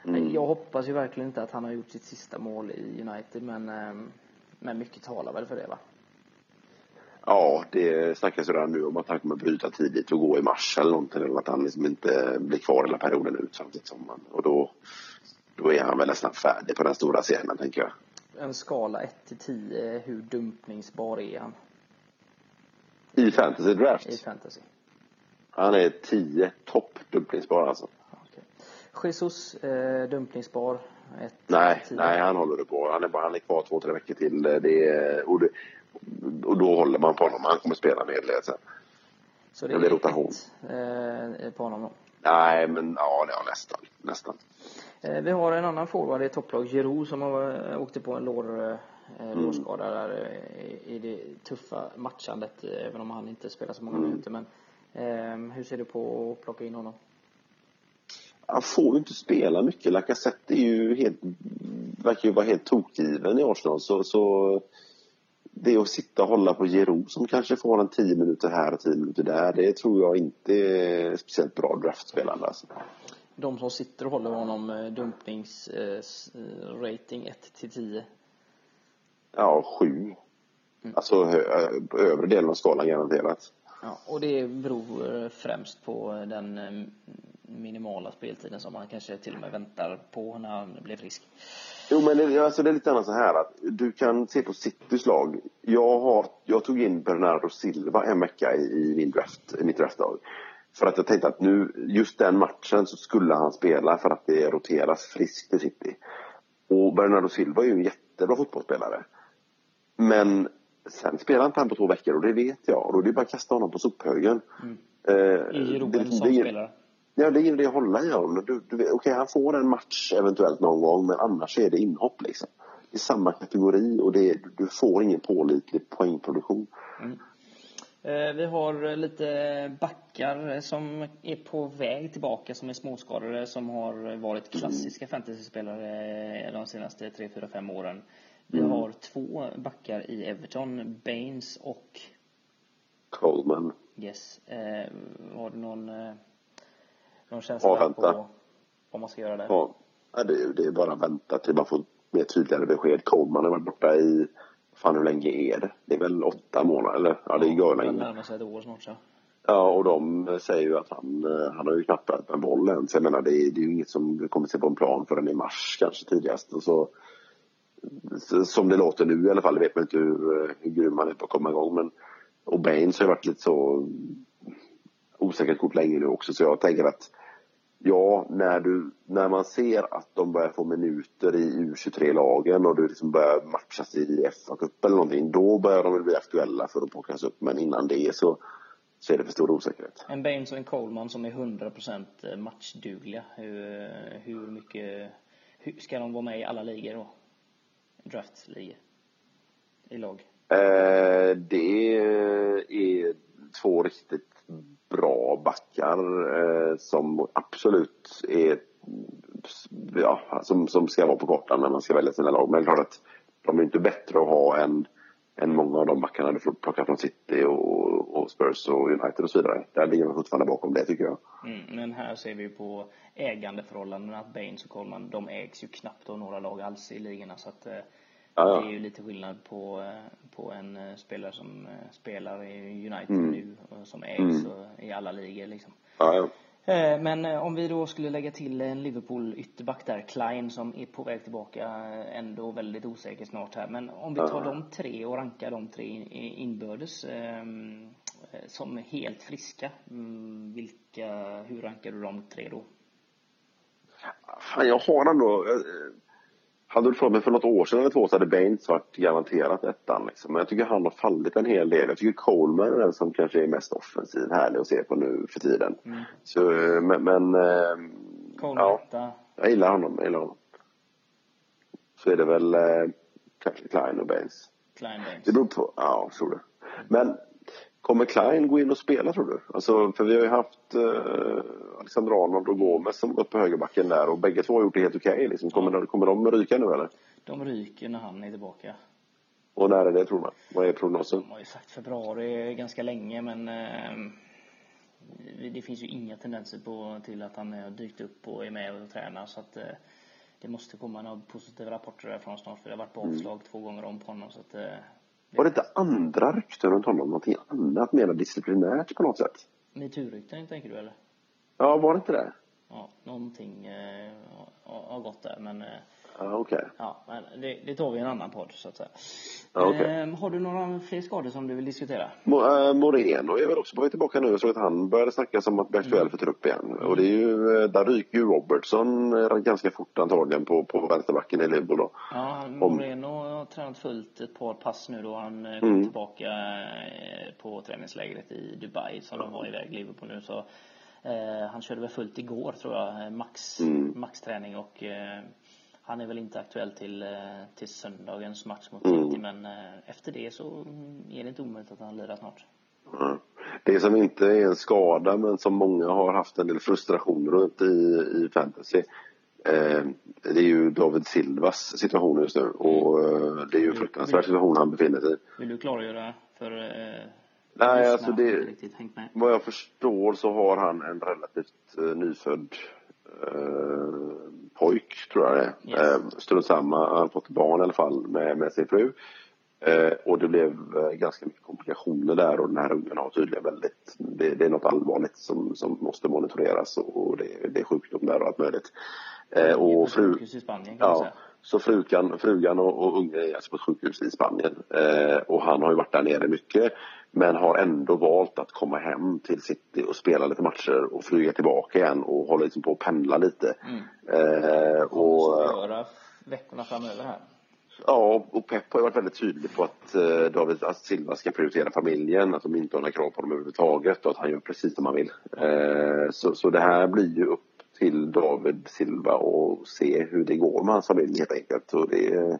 Mm. Jag hoppas ju verkligen inte att han har gjort sitt sista mål i United, men, eh, men mycket talar väl för det va? Ja, det snackas ju redan nu om att han kommer bryta tidigt och gå i mars eller någonting. Eller att han liksom inte blir kvar hela perioden ut samtidigt som man. Och då, då är han väl nästan färdig på den stora scenen, tänker jag. En skala 1 till 10, hur dumpningsbar är han I fantasy draft. i fantasy? Han är 10 topp dumpningsbar alltså. Okej. Jesus, eh, dumpningsbar. Ett, Nej, tio. nej, han håller det på. Han är, bara, han är kvar två, tre veckor till. Det är, och, det, och då håller man på honom. Han kommer spela med det sen. Så det är rotation. ett eh, på honom då. Nej, men ja, ja nästan. Nästan. Eh, Vi har en annan forward i topplag, Giroud, som har eh, åkte på en lår, eh, lårskada där eh, i- i det tuffa matchandet, eh, även om han inte spelar så många minuter. Men eh, hur ser du på att plocka in honom? Han får ju inte spela mycket. Lacazette är ju helt, verkar ju vara helt tokgiven i Arsenal. Så, så det att sitta och hålla på Giroud som kanske får en 10 minuter här och 10 minuter där. Det tror jag inte är speciellt bra draftspelande. Alltså. De som sitter och håller honom eh, dumpningsrating 1 till 10. Ja, sju. Alltså hö, ö- övre delen av skalan garanterat. Ja, och det beror eh, främst på den eh, minimala speltiden som han kanske till och med väntar på när han blir frisk. Jo, men det, alltså, det är lite grann så här att du kan se på Citys lag. Jag, har, jag tog in Bernardo Silva en vecka i, i, min draft, i mitt draftlag. För att jag tänkte att nu, just den matchen så skulle han spela för att det roteras friskt i City. Och Bernardo Silva är ju en jättebra fotbollsspelare. Men sen spelar inte han på två veckor och det vet jag. Och då är det bara att kasta honom på sophögen. Eh, I Europa det- som spelare. Ja, det är ingen idé att hålla i honom. Du, du, Okej, han får en match eventuellt någon gång, men annars är det inhopp liksom. Det är samma kategori och det, du får ingen pålitlig poängproduktion. Eh, Vi har lite backar som är på väg tillbaka som är småskadade som har varit klassiska fantasyspelare de senaste 3, 4, 5 åren. Vi har två backar i Everton, Baines och Coleman. Yes. Eh, har du någon, eh, någon känsla Avvänta. på vad man ska göra där? Ja, ja, det, är- det är bara att vänta till man får mer tydligare besked. Coleman har varit borta i, fan hur länge är det? Det är väl åtta månader eller? Ja, det är Det länge. närmar sig ett år snart så. Ja, och de säger ju att han, eh, han har ju knappt rört en boll än. Så jag menar, det är, det är ju inget som kommer se på en plan förrän i mars kanske tidigast. Och så, som det låter nu i alla fall, det vet man inte hur, eh, hur grym han är på att komma igång. Men, och Baines har ju varit lite så osäkert kort länge nu också. Så jag tänker att ja, när, du, när man ser att de börjar få minuter i U23-lagen och du liksom börjar matchas i FA-cup eller någonting. Då börjar de väl bli aktuella för att plockas upp. Men innan det så, så är det för stor osäkerhet. En Baines och en Coleman som är 100% matchdugliga. Hur, hur mycket... Hur, ska de vara med i alla ligor då? Draftligor? I lag? Eh, det är två riktigt bra backar eh, som absolut är ja, som, som ska vara på kartan när man ska välja sina lag. Men det är klart att de är inte bättre att ha än, än många av de backarna du får plocka från City och, och Spurs och United och så vidare. Där ligger man fortfarande bakom det tycker jag. Mm, men här ser vi ju på ägandeförhållandena att Baines och Coleman, de ägs ju knappt av några lag alls i ligorna. Så att, eh, Ja. Det är ju lite skillnad på, eh, på en eh, spelare som eh, spelar i United Mm. nu och som ägs och i alla ligor liksom. Ja, ja. Men om vi då skulle lägga till en Liverpool ytterback där, Klein som är på väg tillbaka, ändå väldigt osäker snart här. Men om vi tar de tre och rankar de tre inbördes ehm, eh, som är helt friska, mm, vilka, hur rankar du de tre då? Fan, jag har ändå... Hade du frågat mig för något år sedan eller två så hade Baines varit garanterat ettan. Liksom. Men jag tycker han har fallit en hel del. Jag tycker Coleman är den som kanske är mest offensiv, härlig att se på nu för tiden. Så, eh, men... men eh, Coleman ja, etta, jag gillar honom. Jag gillar honom. Så är det väl eh, kanske Klein och Baines. Klein Baines. Det beror på. Ja, jag tror det. Men kommer Klein gå in och spela tror du? Alltså, för vi har ju haft eh, Alexander Arnold och Gomes som gått på högerbacken där och bägge två har gjort det helt okej. liksom. kommer, de- kommer de ryka nu eller? De ryker när han är tillbaka. Och när är det tror man? Vad är prognosen? De har ju sagt februari ganska länge men eh, det finns ju inga tendenser på, till att han har dykt upp och är med och tränar så att eh, det måste komma några positiva rapporter därifrån snart för det har varit på avslag två gånger om på honom så att eh, Var det inte andra rykten runt honom? Någonting annat mer disciplinärt på något sätt? metoo-rykten tänker du eller? Ja, var det inte det? Ja, någonting eh, har, gått där men eh, Ja, okej. ja, men det, det tar vi i en annan podd så att säga. Ja, okej. eh, har du några fler skador som du vill diskutera? Mo- äh, Moreno är väl också på väg tillbaka nu. Jag såg att han började snacka om att bli aktuell för trupp igen. Och det är ju, eh, där ryker ju Robertson eh, ganska fort antagligen på, på vänsterbacken i Liverpool då. Ja, Moreno har tränat fullt ett par pass nu då han eh, kom Mm. tillbaka eh, på träningslägret i Dubai som de var iväg Liverpool nu så eh, han körde väl fullt igår tror jag, eh, max, Mm. maxträning och eh, han är väl inte aktuell till, eh, till söndagens match mot Mm. City men eh, efter det så mm, är det inte omöjligt att han lirar snart. Det som inte är en skada men som många har haft en del frustration runt i, i fantasy. Eh, det är ju David Silvas situation just nu och eh, det är ju en fruktansvärd situation han befinner sig i. Vill du klargöra för eh, Nej, alltså det-? Vad jag förstår så har han en relativt eh, nyfödd eh, pojk, tror jag det är. Eh, strunt samma, han har fått barn i alla fall med, med sin fru. Eh, och det blev eh, ganska mycket komplikationer där och den här ungen har tydligen väldigt, det, det är något allvarligt som, som måste monitoreras och, och det, det är sjukdom där och allt möjligt. Eh, och fru, Spanien kan Ja. Så frugan, frugan och, och ungen är alltså på ett sjukhus i Spanien. Eh, och han har ju varit där nere mycket. Men har ändå valt att komma hem till City och spela lite matcher och flyga tillbaka igen och hålla liksom på att pendla lite. Mm. Eh, Och och, göra veckorna framöver här. ja, och Pep har varit väldigt tydlig på att eh, David att Silva ska prioritera familjen, att de inte har några krav på honom överhuvudtaget och att han gör precis som han vill. Eh, så, så det här blir ju upp till David Silva och se hur det går med hans familj helt enkelt. Och det är,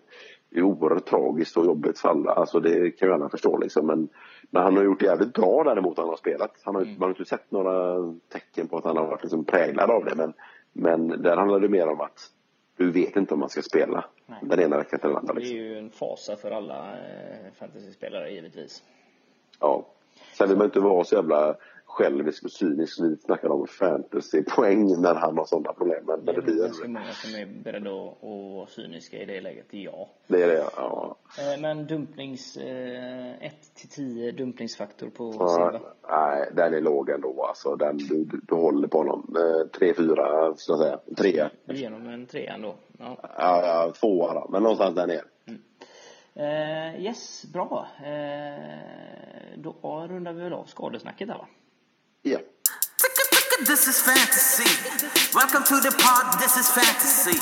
det är oerhört tragiskt och jobbigt för alla. Alltså det kan ju alla förstå liksom. Men, men han har gjort det jävligt bra däremot han har spelat. Han har, ju- Man har inte sett några tecken på att han har varit liksom präglad av det. Men, men där handlar det mer om att du vet inte om man ska spela Nej. den ena veckan till den andra. Det är Liksom. ju en fasa för alla eh, fantasyspelare givetvis. Ja. Sen vill man inte vara så jävla självisk och cynisk vi snackar om fantasypoäng när han har sådana problem. Men, Det det blir ganska många som är beredda att, vara cyniska i det läget, ja. det. Är det ja. Eh, Men dumplings, eh, 1 till 10 dumplingsfaktor på Ja, Silva. nej, den är låg ändå alltså. Den, du, du, håller på honom. Eh, tre, fyra, så att säga. Tre. Du ger honom en trea ändå. Ja. Ja, ja, tvåa då. Men någonstans där nere. Eh, yes, bra. Eh, då rundar vi väl av skadesnacket där va? This is fantasy. Welcome to the pod. This is fantasy.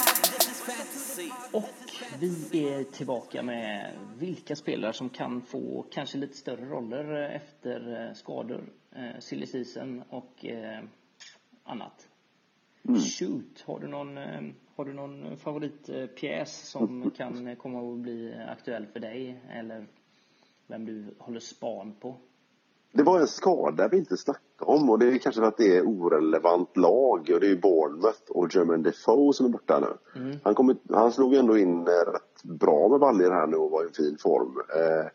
Och vi är tillbaka med vilka spelare som kan få kanske lite större roller eh, efter eh, skador, eh, silly season och annat. Shoot, har du någon, har du någon favoritpjäs som kan komma att bli aktuell för dig eller vem du håller span på? Det var en skada vi inte snackade om och det är kanske för att det är orelevant lag och det är ju Bournemouth och German Defoe som är borta nu. Mm. Han, kom, han slog ändå in eh, rätt bra med baljor här nu och var i en fin form. Eh,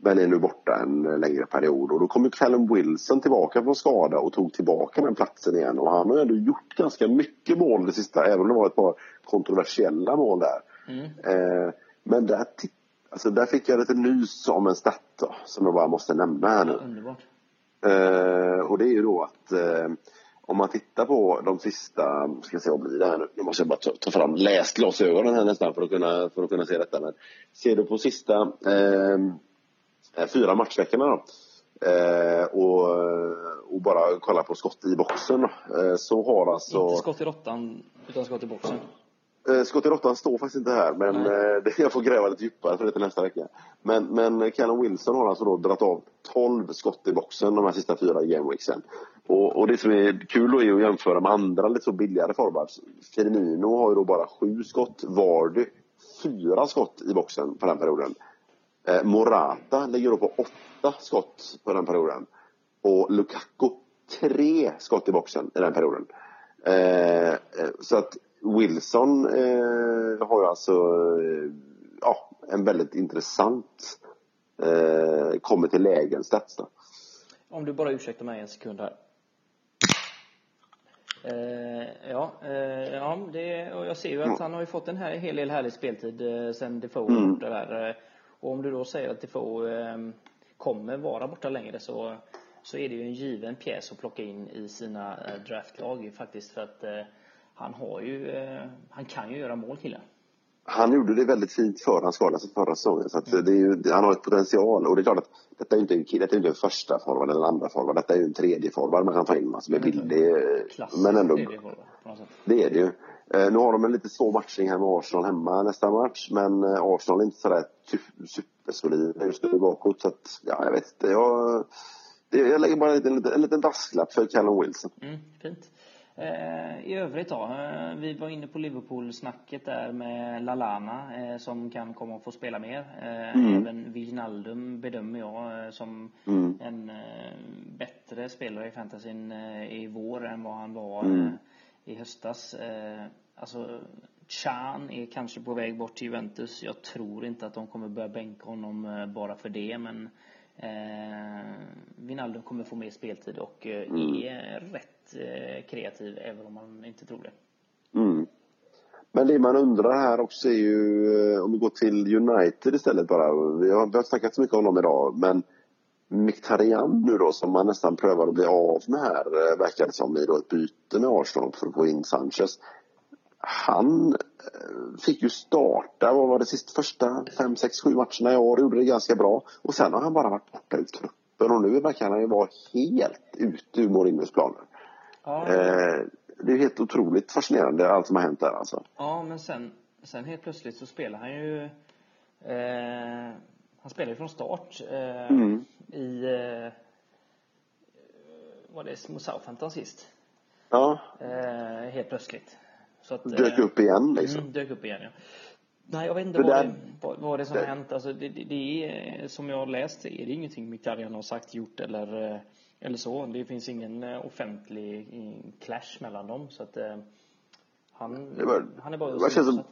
men är nu borta en längre period och då kommer Callum Wilson tillbaka från skada och tog tillbaka den platsen igen och han har ändå gjort ganska mycket mål det sista även om det var ett par kontroversiella mål där. Mm. Eh, men där, alltså där fick jag lite nys om en stat då, som jag bara måste nämna här nu. Underbart. Eh, och det är ju då att eh, om man tittar på de sista, ska se vad blir det här nu? Nu måste jag bara ta, ta fram läsglasögonen här nästan för att kunna, för att kunna se detta. Men ser du på sista eh, eh, fyra matchveckorna då eh, och, och bara kolla på skott i boxen eh, så har alltså Inte skott i råttan, utan skott i boxen. Eh, Skott i råttan står faktiskt inte här, men eh, det, jag får gräva lite djupare för det till nästa vecka. Men, men Callum Wilson har alltså då dragit av 12 skott i boxen de här sista fyra gameweeksen. Och, och det som är kul då är att jämföra med andra lite så billigare forwards. Firmino har ju då bara sju skott, Vardy fyra skott i boxen på den perioden. Eh, Morata ligger då på åtta skott på den perioden. Och Lukaku tre skott i boxen i den perioden. Eh, eh, så att Wilson eh, har ju alltså eh, ja, en väldigt intressant eh, kommer till lägen stats då. Om du bara ursäktar mig en sekund här. Eh, ja, eh, ja det, och jag ser ju att han har ju fått en här, hel del härlig speltid eh, sen Defoe Mm. borta där. Eh, och om du då säger att Defoe eh, kommer vara borta längre så, så är det ju en given pjäs att plocka in i sina eh, draftlag faktiskt för att eh, han har ju, eh, han kan ju göra mål killen. Han gjorde det väldigt fint för han skadade sig förra säsongen. Så är ju, han har ett potential. Och det är klart att detta är inte en, detta är inte en första forward eller en andra forward. Detta är ju en tredje forward man kan ta in som är billig. Klassisk Men ändå forward. Det är det ju. Eh, nu har de en lite svår matchning här med Arsenal hemma nästa match. Men eh, Arsenal är inte sådär su- supersolida just nu bakåt. Så att, ja, jag vet inte. Jag, jag lägger bara en liten, en liten för Callum Wilson. Mm, fint. Eh, I övrigt då, eh, vi var inne på Liverpool-snacket där med Lalana eh, som kan komma att få spela mer. Mm. Även Wijnaldum bedömer jag som Mm. en bättre spelare i fantasyn i vår än vad han var Mm. i höstas. Alltså, Chan är kanske på väg bort till Juventus. Jag tror inte att de kommer börja bänka honom bara för det, men eh, Wijnaldum kommer få mer speltid och eh, är rätt Eh, kreativ, även om man inte tror det. Mm. Men det man undrar här också är ju, eh, om vi går till United istället bara. Vi har, vi har snackat så mycket om dem idag, men Mkhitaryan nu då som man nästan prövar att bli av med här, eh, verkar det som, i då ett byte med Arsenal för att få in Sanchez. Han fick ju starta, vad var det, sist, första fem, sex, sju matcherna i år, gjorde det ganska bra. Och sen har han bara varit borta ur truppen och nu verkar han ju vara helt ute ur Mourinhos planer. Ja, Eh, det är helt otroligt fascinerande allt som har hänt där alltså. ja men sen, sen helt plötsligt så spelar han ju eh, Han spelar ju från start eh, Mm. i eh, Var det mot Southampton sist? Ja, Eh, helt plötsligt. Så att, dök eh, upp igen liksom. Mm, dök upp igen ja. Nej jag vet inte vad, där- det, vad, vad det som det- har hänt. Alltså, det, det, det är, som jag har läst är det ingenting Mkhitaryan har sagt, gjort eller, eh, eller så. Det finns ingen eh, offentlig eh, clash mellan dem. Så att eh, han, var- han är bara Det känns, som,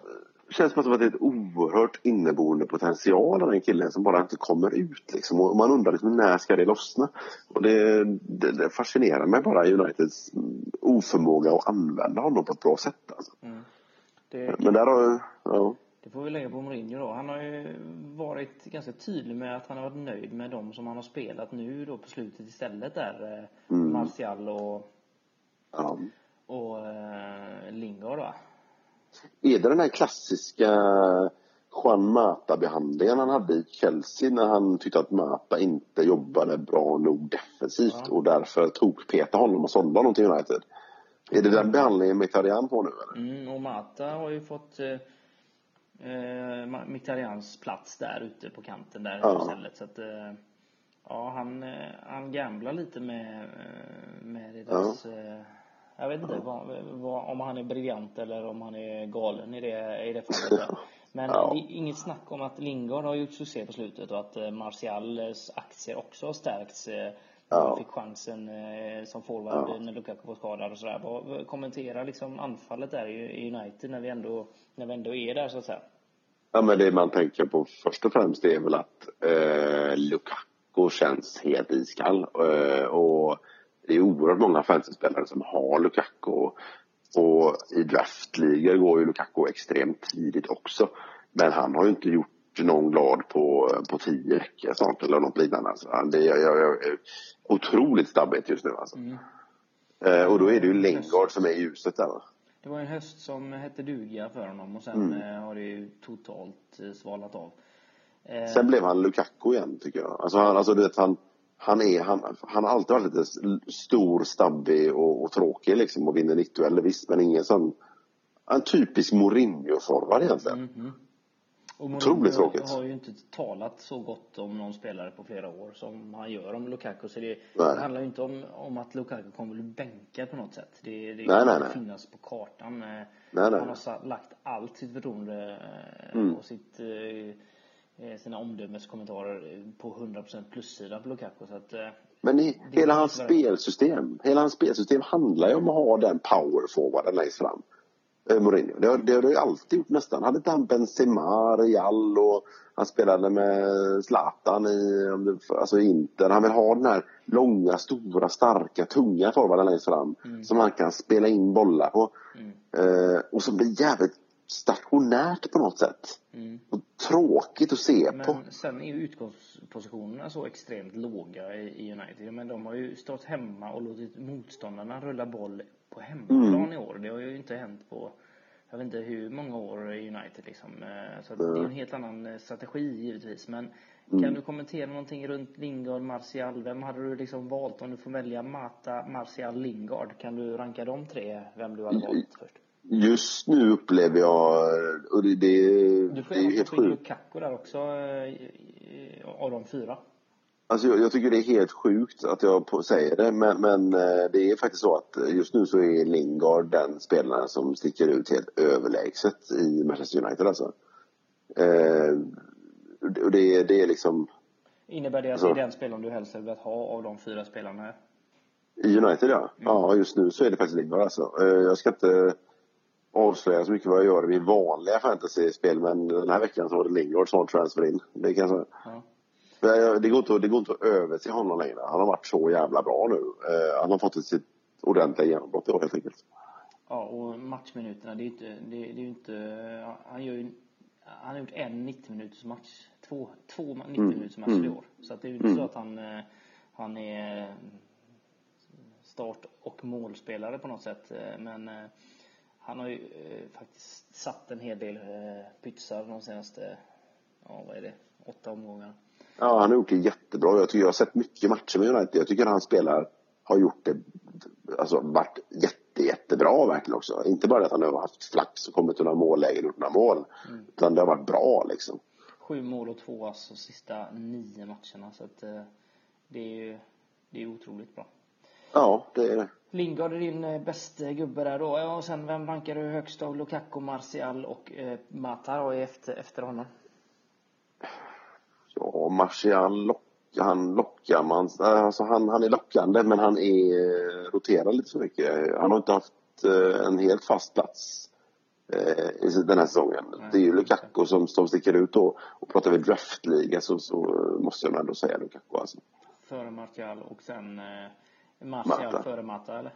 känns som att det är ett oerhört inneboende potential av den killen som bara inte kommer ut. Liksom. Och man undrar liksom, när ska det lossna? Och det, det, det fascinerar mig bara Uniteds mm, oförmåga att använda honom på ett bra sätt. Alltså. det, Men där har ja, Det får vi lägga på Mourinho då. Han har ju varit ganska tydlig med att han har varit nöjd med de som han har spelat nu då på slutet istället där. Eh, Martial och, ja. och eh, Lingard va? Är det den här klassiska Juan Mata-behandlingen han hade i Chelsea när han tyckte att Mata inte jobbade bra nog defensivt Ja. och därför tog Peter honom och sålde honom till United? Är det den behandlingen Mkhitaryan får nu eller? Mm, och Mata har ju fått eh, eh, Mkhitarjans plats där ute på kanten där Ja. istället. Så att, eh, ja, han, eh, han gamblar lite med, eh, med deras... Eh, jag vet inte vad, vad, om han är briljant eller om han är galen i det, i det fallet. Men Ja. det är inget snack om att Lingard har gjort succé på slutet och att Martials aktier också har stärkts Ja. Han fick chansen eh, som forward när Lukaku var skadad och sådär. Vad- Kommentera liksom anfallet där i i United när vi ändå, när vi ändå är där så att säga. Ja, men det man tänker på först och främst är väl att eh, Lukaku känns helt iskall. Eh, och det är oerhört många fantasyspelare som har Lukaku. Och i draftligor går ju Lukaku extremt tidigt också. Men han har ju inte gjort någon glad på, på tio veckor snart eller något liknande. Alltså. Det är, jag, jag, är otroligt stabbigt just nu alltså. Eh, och då är det ju Lingard som är ljuset där? Det var en höst som hette duga för honom och sen Mm. eh, har det ju totalt eh, svalnat av. Eh, Sen blev han Lukaku igen tycker jag. Alltså han, alltså, du vet, han, han, är, han, han har alltid varit lite stor, stabbig och, och tråkig liksom och vinner 90 visst men ingen sån en typisk Mourinho-forward egentligen. Mhm. Och Otroligt Mourinho tråkigt. har ju inte talat så gott om någon spelare på flera år som han gör om Lukaku. Så det, det handlar ju inte om, om att Lukaku kommer bli bänkad på något sätt. Det, det Nej, kommer nej, finnas på kartan. Eh, nej. Han har lagt allt sitt förtroende eh, Mm. och sitt, eh, sina omdömeskommentarer på 100% plussidan på Lukaku. Så att, Men i, hela hans spelsystem, hela hans spelsystem handlar ju om att ha den power-forwarden längst fram. Eh, Mourinho. Det har, det har det alltid gjort nästan. Hade inte han Benzema, Real och han spelade med Zlatan i alltså Inter. Han vill ha den här långa, stora, starka, tunga forwarden längst fram. Som han kan spela in bollar på. Eh, och som blir jävligt stationärt på något sätt. Och tråkigt att se på. Men sen är ju utgångspositionerna så extremt låga i United. Men de har ju stått hemma och låtit motståndarna rulla boll på hemmaplan Mm. i år. Det har ju inte hänt på jag vet inte hur många år i United liksom. Eh, Så det är en helt annan eh, strategi givetvis. Men Mm. kan du kommentera någonting runt Lingard, Martial? Vem hade du liksom valt om du får välja Mata, Martial, Lingard? Kan du ranka de tre? Vem du hade valt först? Just nu upplever jag, och det, det, Du får det är ju helt stoppa in sjukt. Lukaku där också eh, av de fyra. Alltså jag, jag tycker det är helt sjukt att jag säger det, men, men eh, det är faktiskt så att just nu så är Lingard den spelaren som sticker ut helt överlägset i Manchester United alltså. Eh, det, det är liksom, Innebär det att Alltså- det är den spelaren du helst hade velat ha av de fyra spelarna i United ja. Ja, just nu så är det faktiskt Lingard alltså. Eh, jag ska inte avslöja så mycket vad jag gör i vanliga fantasyspel, men den här veckan så var det Lingard som transfer in. Det kan jag säga. Ja. Det går, inte, det går inte att överse honom längre. Han har varit så jävla bra nu. Eh, han har fått sitt ordentliga genombrott i år helt enkelt. Ja, och matchminuterna, det är ju inte, det, det är inte, han gör ju, han har gjort en 90 minuters match, två, två 90 minuters matcher i år. Så att det är ju inte så att han, eh, han är start och målspelare på något sätt. eh, Men eh, han har ju eh, faktiskt satt en hel del eh, pytsar de senaste, ja vad är det, åtta omgångarna. Ja, han har gjort det jättebra. Jag, tycker jag har sett mycket matcher med United. Jag tycker han spelar, har gjort det, alltså varit jätte, jättebra verkligen också. Inte bara att han har haft flax och kommit till några mållägen och gjort några mål. Utan det har varit bra liksom. Sju mål och två de sista nio matcherna. Så att eh, det är ju det är otroligt bra. Ja, det är det. Lingard är din eh, bästa gubbe där då. Ja, och sen vem rankar du högst av? Lukaku, Martial och eh, Mata då efter, efter honom? Ja, Martial lock, han lockar man. Alltså han, han är lockande men han är, roterar lite för mycket. Han har inte haft eh, en helt fast plats eh, i den här säsongen. Nej, det är ju. Lukaku som, som sticker ut då. Och pratar vi draftliga så, så måste jag ändå säga Lukaku alltså. Före Martial och sen eh, Martial Mata. före Mata eller?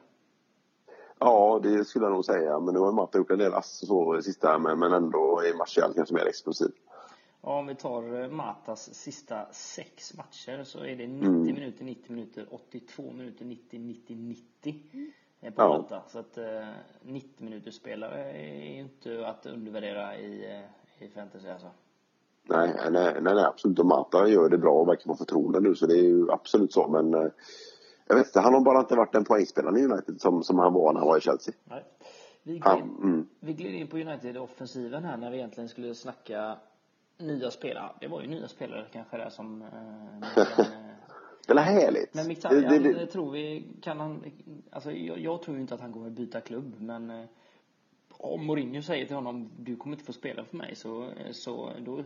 Ja, det skulle jag nog säga. Men nu har Matta gjort en del ass och så sista. Men, men ändå är Martial kanske mer explosiv. Ja, om vi tar eh, Matas sista sex matcher så är det 90 Mm. minuter, 90 minuter, 82 minuter, 90, 90, 90 eh, på Ja. Mata. Så att eh, 90 minuters spelare är ju inte att undervärdera i, eh, i fantasy alltså. Nej, nej, nej, nej absolut. Och Mata gör det bra och verkar få förtroende nu. Så det är ju absolut så. Men eh, jag vet inte, han har bara inte varit den poängspelaren i United som, som han var när han var i Chelsea. Nej. Vi gled, Han, mm. vi gled in på United-offensiven här när vi egentligen skulle snacka nya spelare. Det var ju nya spelare kanske där som... Eh, eh, Det är härligt. men Mkhitaryan det, det, tror vi, kan han... Alltså jag, jag tror ju inte att han kommer byta klubb men eh, om Mourinho säger till honom du kommer inte få spela för mig så, så då,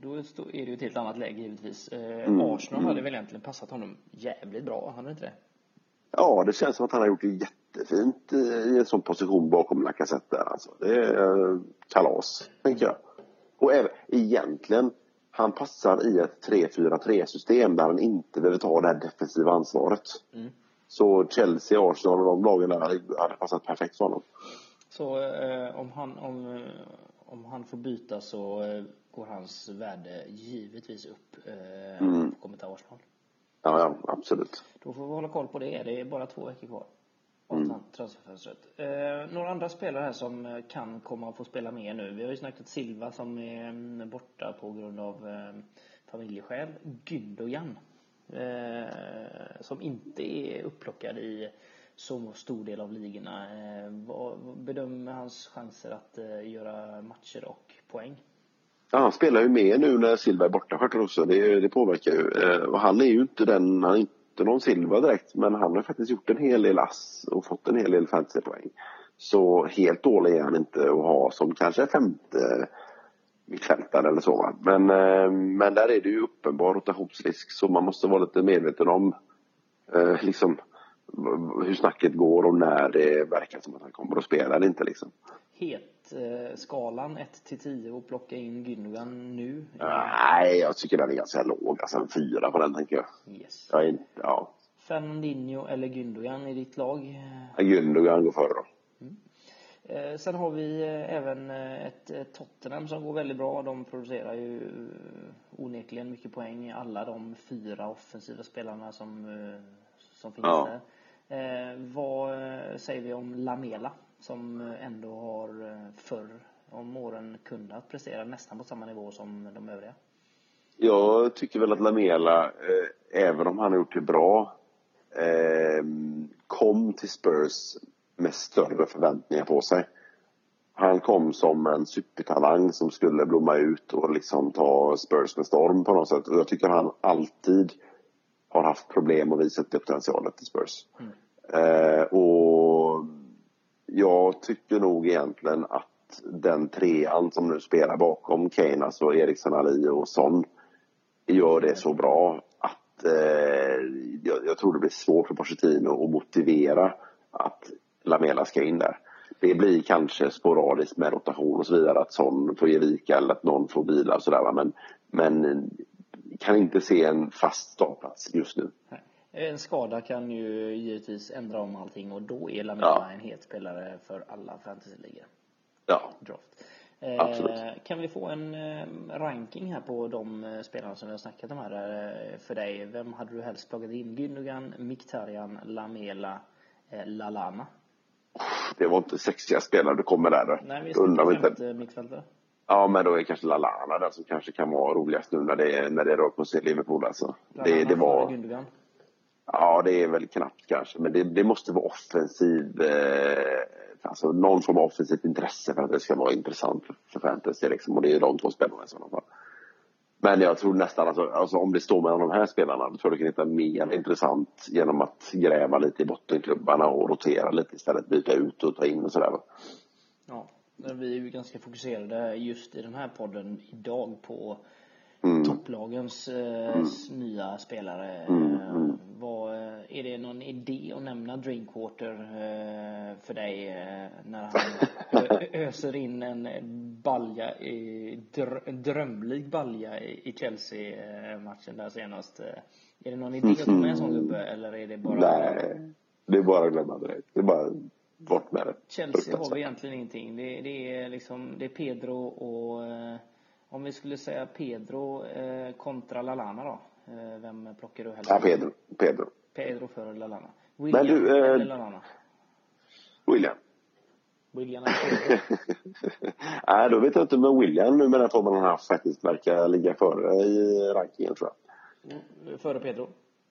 då är det ju ett helt annat läge givetvis. Eh, Mm, Arsenal hade väl egentligen passat honom jävligt bra, hade det inte det? Ja, det känns som att han har gjort det jättefint i i en sån position bakom Lacazette där alltså. Det är eh, kalas, tänker jag. Och även, egentligen, han passar i ett 3-4-3 system där han inte behöver ta det här defensiva ansvaret. Mm. Så Chelsea, Arsenal och de lagen där hade passat perfekt för honom. Så eh, om, han, om, eh, om han får byta så eh, går hans värde givetvis upp eh, Mm. kommer till Arsenal. Ja, ja, absolut. Då får vi hålla koll på det. Det är bara två veckor kvar Mm. transferfönstret. Eh, några andra spelare här som eh, kan komma att få spela mer nu. Vi har ju snackat Silva som är mm, borta på grund av eh, familjeskäl. Gündogan eh, som inte är upplockad i så stor del av ligorna. Eh, vad bedömer hans chanser att eh, göra matcher och poäng? Ja, han spelar ju med nu när Silva är borta självklart också. Det, det påverkar ju. Och han är ju inte den, han någon Silva direkt, men han har faktiskt gjort en hel del ass och fått en hel del fantasypoäng. Så helt dålig är han inte att ha som kanske femte mittfältare eller så. Men, eh, men där är det ju uppenbar rotationsrisk så man måste vara lite medveten om eh, liksom hur snacket går och när det verkar som att han kommer att spela eller inte liksom. Het eh, skalan 1 till 10 och plocka in Gündogan nu? Nej, jag tycker den är ganska låg. Alltså en fyra på den tänker jag. Yes. Jag är ja. Fernandinho eller Gündogan i ditt lag? Gündogan går före då. Eh, sen har vi eh, även eh, ett Tottenham som går väldigt bra. De producerar ju onekligen mycket poäng. Alla de fyra offensiva spelarna som, som finns Ja. där. Eh, vad eh, säger vi om Lamela som eh, ändå har eh, förr om åren kunnat prestera nästan på samma nivå som de övriga? Jag tycker väl att Lamela, eh, även om han har gjort det bra, eh, kom till Spurs med större förväntningar på sig. Han kom som en supertalang som skulle blomma ut och liksom ta Spurs med storm på något sätt. Och jag tycker han alltid har haft problem att visa det potentialet i Spurs. Eh, och jag tycker nog egentligen att den trean som nu spelar bakom Kane, alltså Eriksson, Ali och Son, gör det så bra att eh, jag, jag tror det blir svårt för Pochettino att motivera att Lamela ska in där. Det blir kanske sporadiskt med rotation och så vidare att Son får ge vika eller att någon får vila och sådär men, men kan inte se en fast startplats just nu. Nej. En skada kan ju givetvis ändra om allting och då är Lamela Ja. en het spelare för alla fantasyligor. Ja, Draft. Absolut. Eh, kan vi få en eh, ranking här på de eh, spelarna som vi har snackat om här eh, för dig? Vem hade du helst plockat in? Gündogan, Mkhitaryan, Lamela, eh, Lalana? det var inte sexiga spelare du kommer där. Nej, vi snackar inte mittfältare. Ja, men då är kanske Lalana där som kanske kan vara roligast nu när det, när det rör på sig i Liverpool alltså. Det, det var, ja det är väl knappt kanske, men det, det måste vara offensiv, eh, alltså någon form av offensivt intresse för att det ska vara intressant för, fantasy liksom. Och det är de två spelarna i sådana fall. Men jag tror nästan, alltså, alltså om det står mellan de här spelarna, då tror jag du kan hitta mer intressant genom att gräva lite i bottenklubbarna och rotera lite istället, byta ut och ta in och sådär. Ja, vi är ju ganska fokuserade just i den här podden idag på Mm. topplagens eh, s- nya spelare. Mm, Eh, vad, eh, är det någon idé att nämna Drinkwater eh, för dig eh, när han öser in en balja, i, dr, drömlig balja i, i Chelsea-matchen där senast? Eh, Är det någon idé att ta med en sån gubbe eller är det bara Nej, det är bara att glömma direkt. Det är bara bort med det. Chelsea har vi egentligen ingenting. Det, det är liksom, det är Pedro och eh, om vi skulle säga Pedro eh, kontra Lalana då. Eh, vem plockar du helst? Ja, Pedro. Pedro. Pedro före Lalana. William du, eh, eller Lalana? William. William eller? Nej, då vet jag inte med William nu med den formen han har haft faktiskt verkar ligga före i rankingen tror jag. Mm, före Pedro.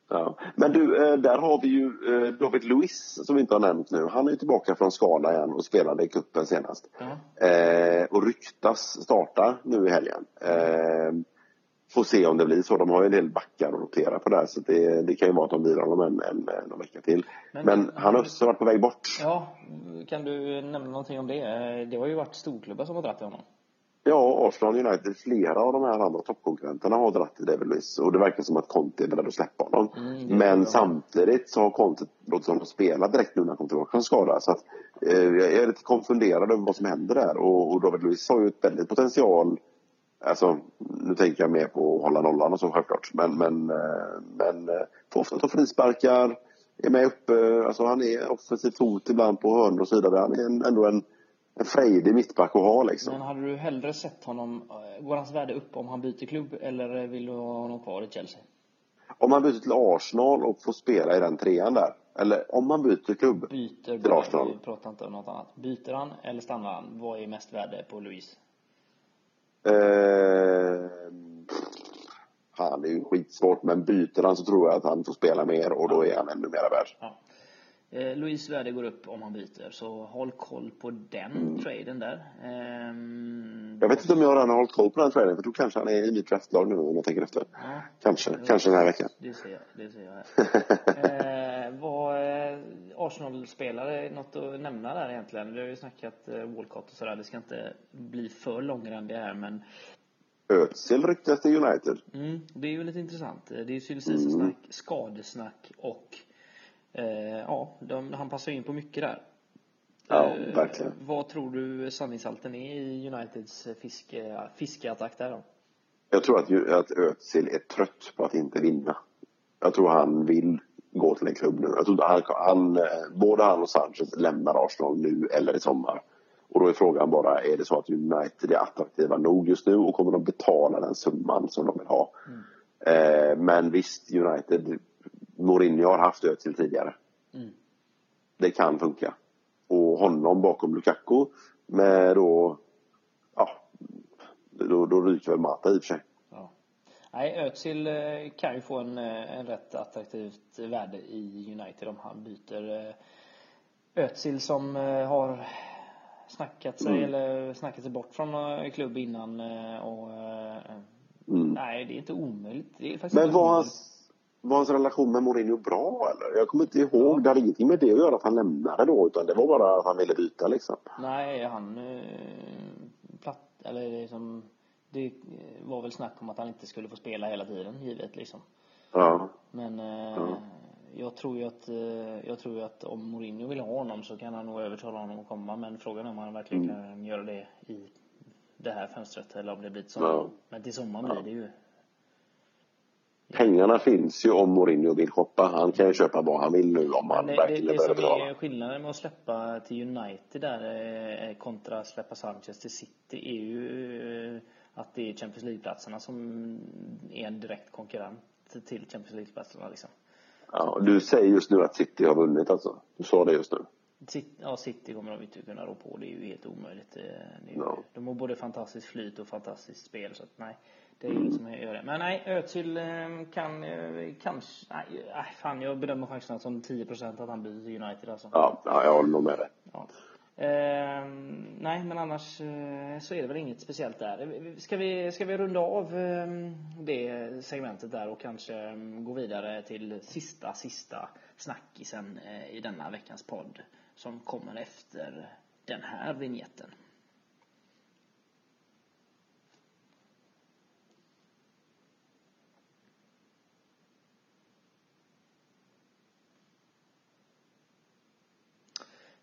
Ja. Men du, eh, där har vi ju eh, David Luiz som vi inte har nämnt nu. Han är tillbaka från skada igen och spelade i cupen senast. Eh, och ryktas starta nu i helgen. Eh, får se om det blir så. De har ju en del backar att rotera på där så det, det kan ju vara att de vilar honom en, en, en vecka till. Men- Men, han har också varit på väg bort. ja, kan du nämna någonting om det? Det har ju varit storklubbar som har dragit till honom. Ja, Arsenal United, flera av de här andra toppkonkurrenterna har dragit till Luiz och det verkar som att Conte är beredd att släppa honom. Mm, Men jag. samtidigt så har Conte låtit honom spela direkt nu när han kom tillbaka från skada. Så att, eh, jag är lite konfunderad över vad som händer där och, och David Luiz har ju ett väldigt potential Alltså, nu tänker jag mer på att hålla nollan och så självklart. Men, men, eh, men eh, får ofta ta frisparkar, är med uppe. Alltså han är offensivt hot ibland på hörnor och så vidare. Han är en, ändå en, en frejdig mittback att ha liksom. Men hade du hellre sett honom, eh, går hans värde upp om han byter klubb eller vill du ha honom kvar i Chelsea? Om man byter till Arsenal och får spela i den trean där. Eller om man byter klubb. Byter Till Arsenal. vi pratar inte om något annat. Byter han eller stannar han? Vad är mest värde på Louise? Eh, det är ju skitsvårt. Men byter han så tror jag att han får spela mer och då är han ännu mer värd. Ja. Eh, Louise värde går upp om han byter, så håll koll på den traden där. Ehm, Jag vet inte om jag redan har hållit koll på den traden. För tror kanske han är i mitt draftlag nu om jag tänker efter. Ja, Kanske, kanske den här veckan. det ser jag, det ser jag här. eh, vad eh, Arsenal-spelare, något att nämna där egentligen? Vi har ju snackat eh, Walcott och sådär, det ska inte bli för långrandigt här men Özil ryktas till United. Mm, det är ju lite intressant. Det är ju silly season-snack, skadesnack och eh, ja, de, han passar in på mycket där. Ja, Eh, verkligen. Vad tror du sanningshalten är i Uniteds fiske, fiskeattack där då? Jag tror att, att Özil är trött på att inte vinna. Jag tror han vill gå till en klubb nu. Jag tror han, han, eh, både han och Sanchez lämnar Arsenal nu eller i sommar. Och då är frågan bara, är det så att United är attraktiva nog just nu och kommer de betala den summan som de vill ha? Eh, men visst, United, Mourinho har haft Özil tidigare. Mm. Det kan funka. Och honom bakom Lukaku med då, ja, då, då ryker väl Mata i och för sig. Ja. Nej, Özil eh, kan ju få en, eh, en rätt attraktivt värde i United om han byter. eh, Özil som har snackat sig, Mm. eller snackat sig bort från klubb innan och Mm. nej, det är inte omöjligt. Det är faktiskt Men inte omöjligt. hans, var hans relation med Mourinho bra eller? Jag kommer inte ihåg. Det hade ingenting med det att göra att han lämnade då utan det var bara att han ville byta liksom. Nej, han eh, platt, eller liksom, det var väl snack om att han inte skulle få spela hela tiden, givet liksom. Ja. Men eh, Ja. jag tror ju att, eh, jag tror ju att om Mourinho vill ha honom så kan han nog övertala honom att komma. Men frågan är om han verkligen Mm. kan göra det i det här fönstret eller om det blir till sommar. Ja. Men till sommaren blir det ju. Pengarna finns ju om Mourinho vill shoppa. Han kan ju köpa vad han vill nu om han det, det, verkligen det börjar som betala. är skillnaden med att släppa till United där eh, kontra att släppa Sanchez till City är ju eh, att det är Champions League-platserna som är en direkt konkurrent till Champions League-platserna liksom. Ja, du säger just nu att City har vunnit alltså. Du sa det just nu. City, ja, City kommer de inte kunna rå på. Det är ju helt omöjligt. Det, det ju, Ja. De har både fantastiskt flyt och fantastiskt spel. Så att, nej, det är inget som gör det. Men nej, Özil eh, kan eh, kanske... Nej, nej, fan jag bedömer chanserna som 10% att han blir United alltså. Ja, ja jag håller nog med dig. Ja. Ehm, nej, men annars eh, så är det väl inget speciellt där. Ska vi, ska vi runda av eh, det segmentet där och kanske eh, gå vidare till sista, sista snackisen eh, i denna veckans podd som kommer efter den här vignetten.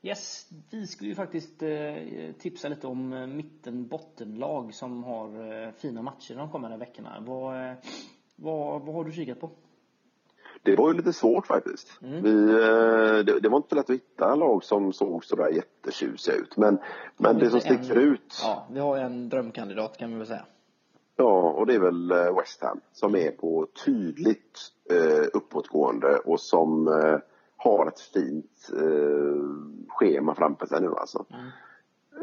Yes, vi skulle ju faktiskt eh, tipsa lite om eh, mitten-bottenlag som har eh, fina matcher de kommande veckorna. Vad, vad, vad har du kikat på? Det var ju lite svårt faktiskt. Mm. Vi, det, det var inte lätt att hitta lag som såg sådär jättetjusiga ut. Men, men det som sticker En- ut, Ja, vi har en drömkandidat kan vi väl säga. ja, och det är väl West Ham som är på tydligt eh, uppåtgående och som eh, har ett fint eh, schema framför sig nu alltså. Mm.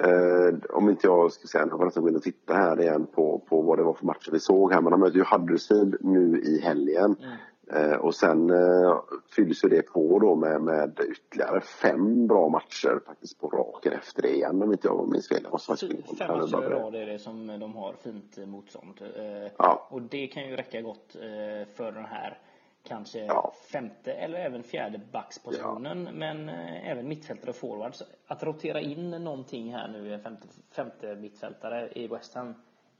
Eh, om inte jag ska säga, jag får nästan gå in och titta här igen på, på vad det var för matcher vi såg här. Men de möter ju Huddersfield nu i helgen. Mm. Eh, och sen eh, fylls ju det på då med, med ytterligare fem bra matcher faktiskt på raken efter det igen om inte jag minns fel. Fem matcher i rad är det som de har fint motstånd. Eh, Ja. Och det kan ju räcka gott eh, för den här kanske Ja. femte eller även fjärde backspositionen. Men eh, även mittfältare och forwards. Att rotera in någonting här nu, en femte, femte mittfältare i West Ham,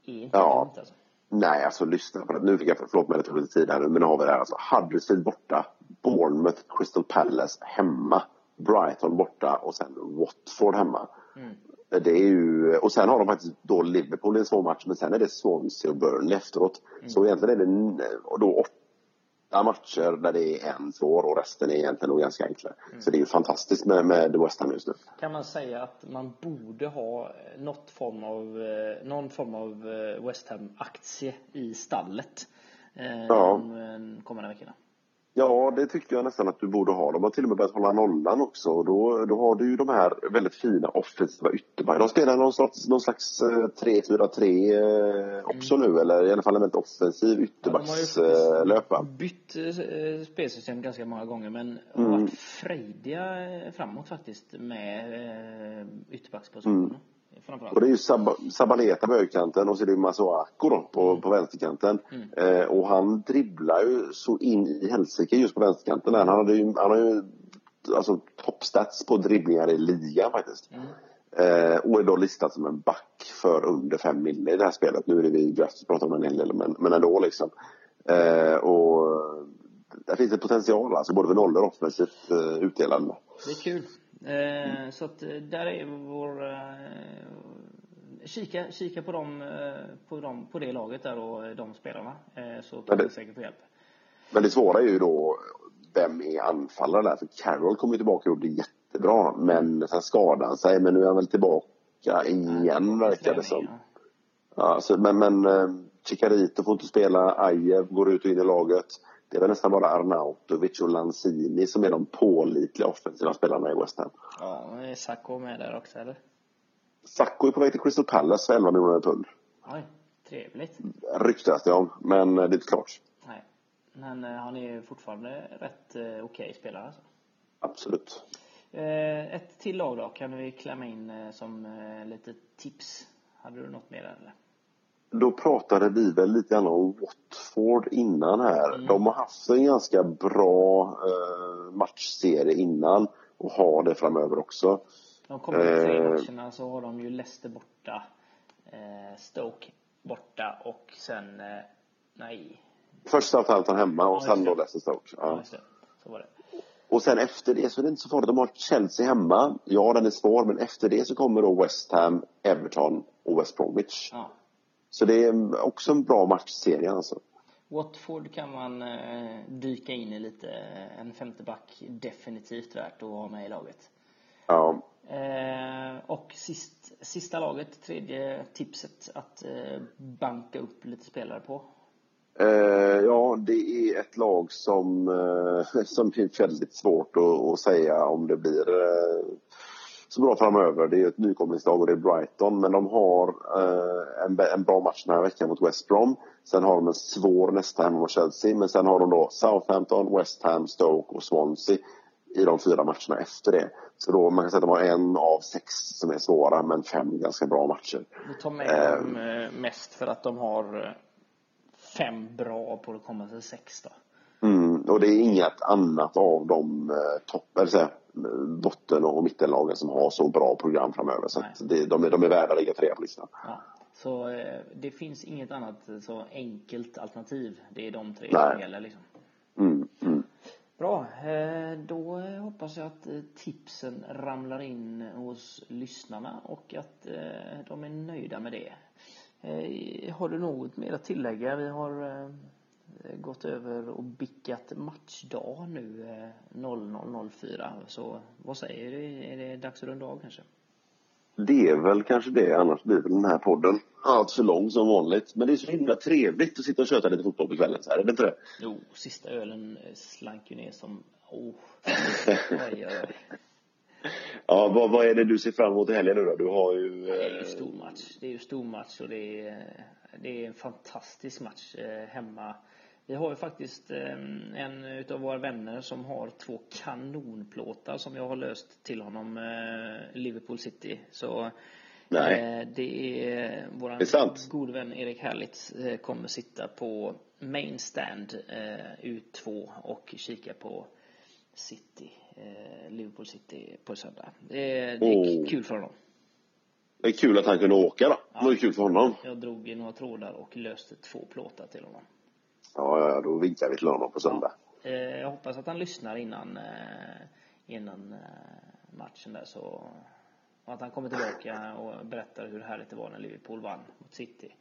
är inte Ja. dumt alltså. Nej, alltså lyssna på det. Nu fick jag, förlåt mig, det tog lite tid här nu, men nu har vi det här. Alltså, Huddersfield borta, Bournemouth, Crystal Palace hemma, Brighton borta och sen Watford hemma. Det är ju, och sen har de faktiskt då Liverpool i en svår match, men sen är det Swansea och Burnley efteråt. Så egentligen är det då åtta matcher där det är en svår och resten är egentligen nog ganska enkla. Så det är ju fantastiskt med, med West Ham just nu. Kan man säga att man borde ha något form av, eh, någon form av eh, West Ham-aktie i stallet eh, Ja. de eh, kommande veckorna? Ja, det tycker jag nästan att du borde ha. De har till och med börjat hålla nollan också. Och då, då har du ju de här väldigt fina offensiva ytterbackar. De spelar någon slags, någon slags eh, 3-4-3 eh, också nu, eller i alla fall en väldigt offensiv Ja, de har ju ytterbackslöp. va? bytt eh, spelsystem ganska många gånger men har Mm. varit frejdiga eh, framåt faktiskt med eh, ytterbackspositionerna. Framförallt. Och det är ju Sab- Sabaleta på högerkanten och så är det Masuako då på, på vänsterkanten. Eh, och han dribblar ju så in i helsike just på vänsterkanten. Han, hade ju, han har ju alltså, toppstats på dribblingar i ligan faktiskt. Eh, och är då listad som en back för under 5 mille i det här spelet. Nu är det vi Graft pratar om en hel del, men, men ändå liksom. Eh, och där finns det potential alltså, både för nollor och offensivt eh, utdelande. Det är kul. Eh, så att eh, där är vår... Eh, kika, kika på, dem, på, dem, på det laget där och de spelarna. Så kan vi säkert få hjälp. Men det svåra är ju då vem är anfallare där? För Carroll kommer ju tillbaka och blir jättebra. Men sen skadade han sig. Men nu är han väl tillbaka igen verkar det som. Ja. Så, men men Chicarito får inte spela. Ajev går ut och in i laget. Det är väl nästan bara Arnautovic och Lanzini som är de pålitliga offensiva spelarna i West Ham. Ja, är Sacco med där också eller? Sacco är på väg till Crystal Palace för 11 miljoner pund. Oj, trevligt. Ryktas det om. Men det är inte klart. Nej. Men eh, han är fortfarande rätt eh, okej spelare alltså. Absolut. Eh, ett till lag då, kan vi klämma in som lite tips? Hade du något mer där eller? Då pratade vi väl lite grann om Watford innan här. De har haft en ganska bra eh, matchserie innan och har det framöver också. De kommande tre Eh. matcherna så har de ju Leicester borta, eh, Stoke borta och sen, eh, nej, Först Southampton hemma och Ja, sen då. Leicester Stoke. ja. Ja. Så var det. Och sen efter det så är det inte så farligt. De har Chelsea hemma. Ja, den är svår, men efter det så kommer då West Ham, Everton och West Bromwich. Ja. Så det är också en bra matchserie alltså. Watford kan man eh, dyka in i lite. En femte back definitivt värt att ha med i laget. Ja, Eh, och sist, sista laget, tredje tipset att eh, banka upp lite spelare på. Ja, det är ett lag som, som är väldigt svårt att, säga om det blir så bra framöver. Det är ett nykomlingslag och det är Brighton, men de har eh, en, en bra match den här veckan mot West Brom. Sen har de en svår nästa hemma mot Chelsea, men sen har de då Southampton, West Ham, Stoke och Swansea i de fyra matcherna efter det. Så då man kan säga att de har en av sex som är svåra, men fem ganska bra matcher. Vi tar med dem eh, mest för att de har eh, fem bra på det kommande sex då. Och det är inget annat av de eh, topp, eller så här, botten och mittenlagen som har så bra program framöver. Så det, de, är, de är värda att ligga trea på listan. Ja. Så eh, det finns inget annat eh, så enkelt alternativ. Det är de tre Nej. som gäller liksom. Mm, mm. Bra, eh, då hoppas jag att tipsen ramlar in hos lyssnarna och att eh, de är nöjda med det. Har du något mer att tillägga? Vi har gått över och bickat matchdag nu eh, 00.04. Så vad säger du? Är det dags att runda av kanske? Det är väl kanske det, annars blir väl den här podden allt för lång som vanligt. Men det är så himla trevligt att sitta och köta lite fotboll på kvällen så här, är det inte det? Jo, sista ölen eh, slank ju ner som... Oh. Oj. Ja, vad, vad är det du ser fram emot i helgen nu då? Du har ju... Det är ju Eh, stor match. Det är ju stor match och det är, det är en fantastisk match eh, hemma. Vi har ju faktiskt eh, en utav våra vänner som har två kanonplåtar som jag har löst till honom, eh, Liverpool City. Så Nej. Eh, Det är vår Det är gode vän Erik Herlitz eh, kommer sitta på main stand eh, U2 och kika på City, Liverpool City på söndag. Det är, det är Åh. kul för honom. Det är kul att han kunde åka då. Det var ju kul för honom. Jag drog i några trådar och löste två plåtar till honom. Ja, ja, då vinkar vi till honom på söndag. Eh, Jag hoppas att han lyssnar innan, eh, innan eh, matchen där så och att han kommer tillbaka och berättar hur härligt det var när Liverpool vann mot City.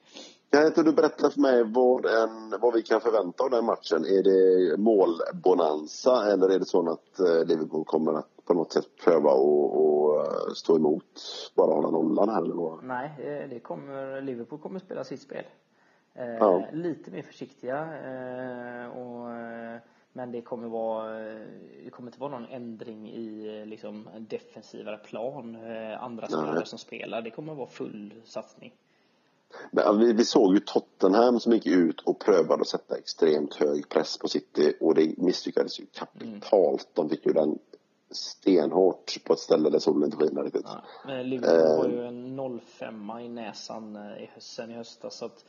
Kan inte du berätta för mig vad, en, vad vi kan förvänta av den matchen? Är det målbonanza eller är det så att Liverpool kommer att på något sätt pröva eh, stå emot, bara hålla nollan här eller vad? Nej, det kommer, Liverpool kommer spela sitt spel. Eh, Ja. Lite mer försiktiga. Eh, och, eh, men det kommer vara, eh, det kommer inte vara någon ändring i eh, liksom en defensivare plan. Eh, andra spelare som spelar. Det kommer vara full satsning. Men, vi, vi såg ju Tottenham som gick ut och prövade att sätta extremt hög press på City och det misslyckades ju kapitalt. De fick ju den stenhårt på ett ställe där solen inte skiner riktigt. Ja. Liverpool har ju en 05 i näsan eh, i höst, sen i höstas. Så att, eh,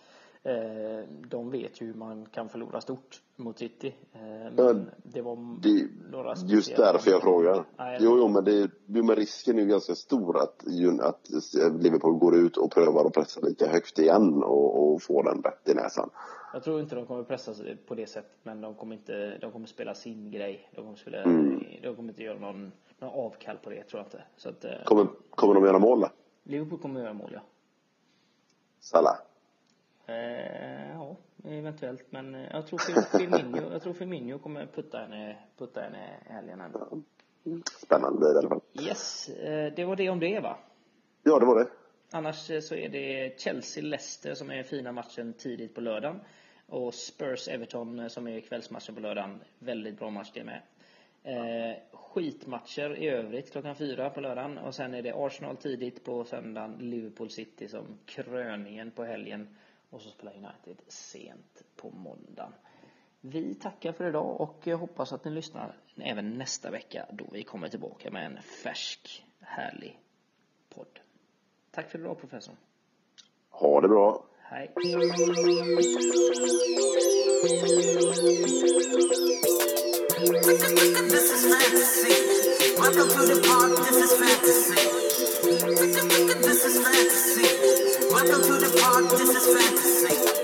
de vet ju hur man kan förlora stort mot City. Eh, men det var Det, några just därför jag frågar. Nej, Jo, jo, men, det, jo, men risken är ju ganska stor att, att Liverpool går ut och prövar att pressa lika högt igen och, och får den rätt i näsan. Jag tror inte de kommer pressa på det sättet, men de kommer inte, de kommer spela sin grej. De kommer spela, Mm. de kommer inte göra någon, någon avkall på det, tror jag inte. Så att, eh, Kommer, kommer de göra mål då? Liverpool kommer göra mål, ja. Salah? Eh, ja, eventuellt. Men eh, jag tror Fir- Firmino, jag tror Firmino kommer putta henne, putta henne i helgen ändå. Spännande blir det i alla fall. Yes, eh, det var det om det va? Ja, det var det. Annars eh, så är det Chelsea-Leicester som är fina matchen tidigt på lördagen. Och Spurs-Everton som är kvällsmatchen på lördagen. Väldigt bra match det med. Eh, skitmatcher i övrigt klockan fyra på lördagen. Och sen är det Arsenal tidigt på söndagen. Liverpool City som kröningen på helgen. Och så spelar United sent på måndagen. Vi tackar för idag och jag hoppas att ni lyssnar även nästa vecka då vi kommer tillbaka med en färsk, härlig podd. Tack för idag professorn. Ha det bra. Hej. This is fantasy. Welcome to the park. This is fantasy. This is fantasy. Welcome to the park. This is fantasy.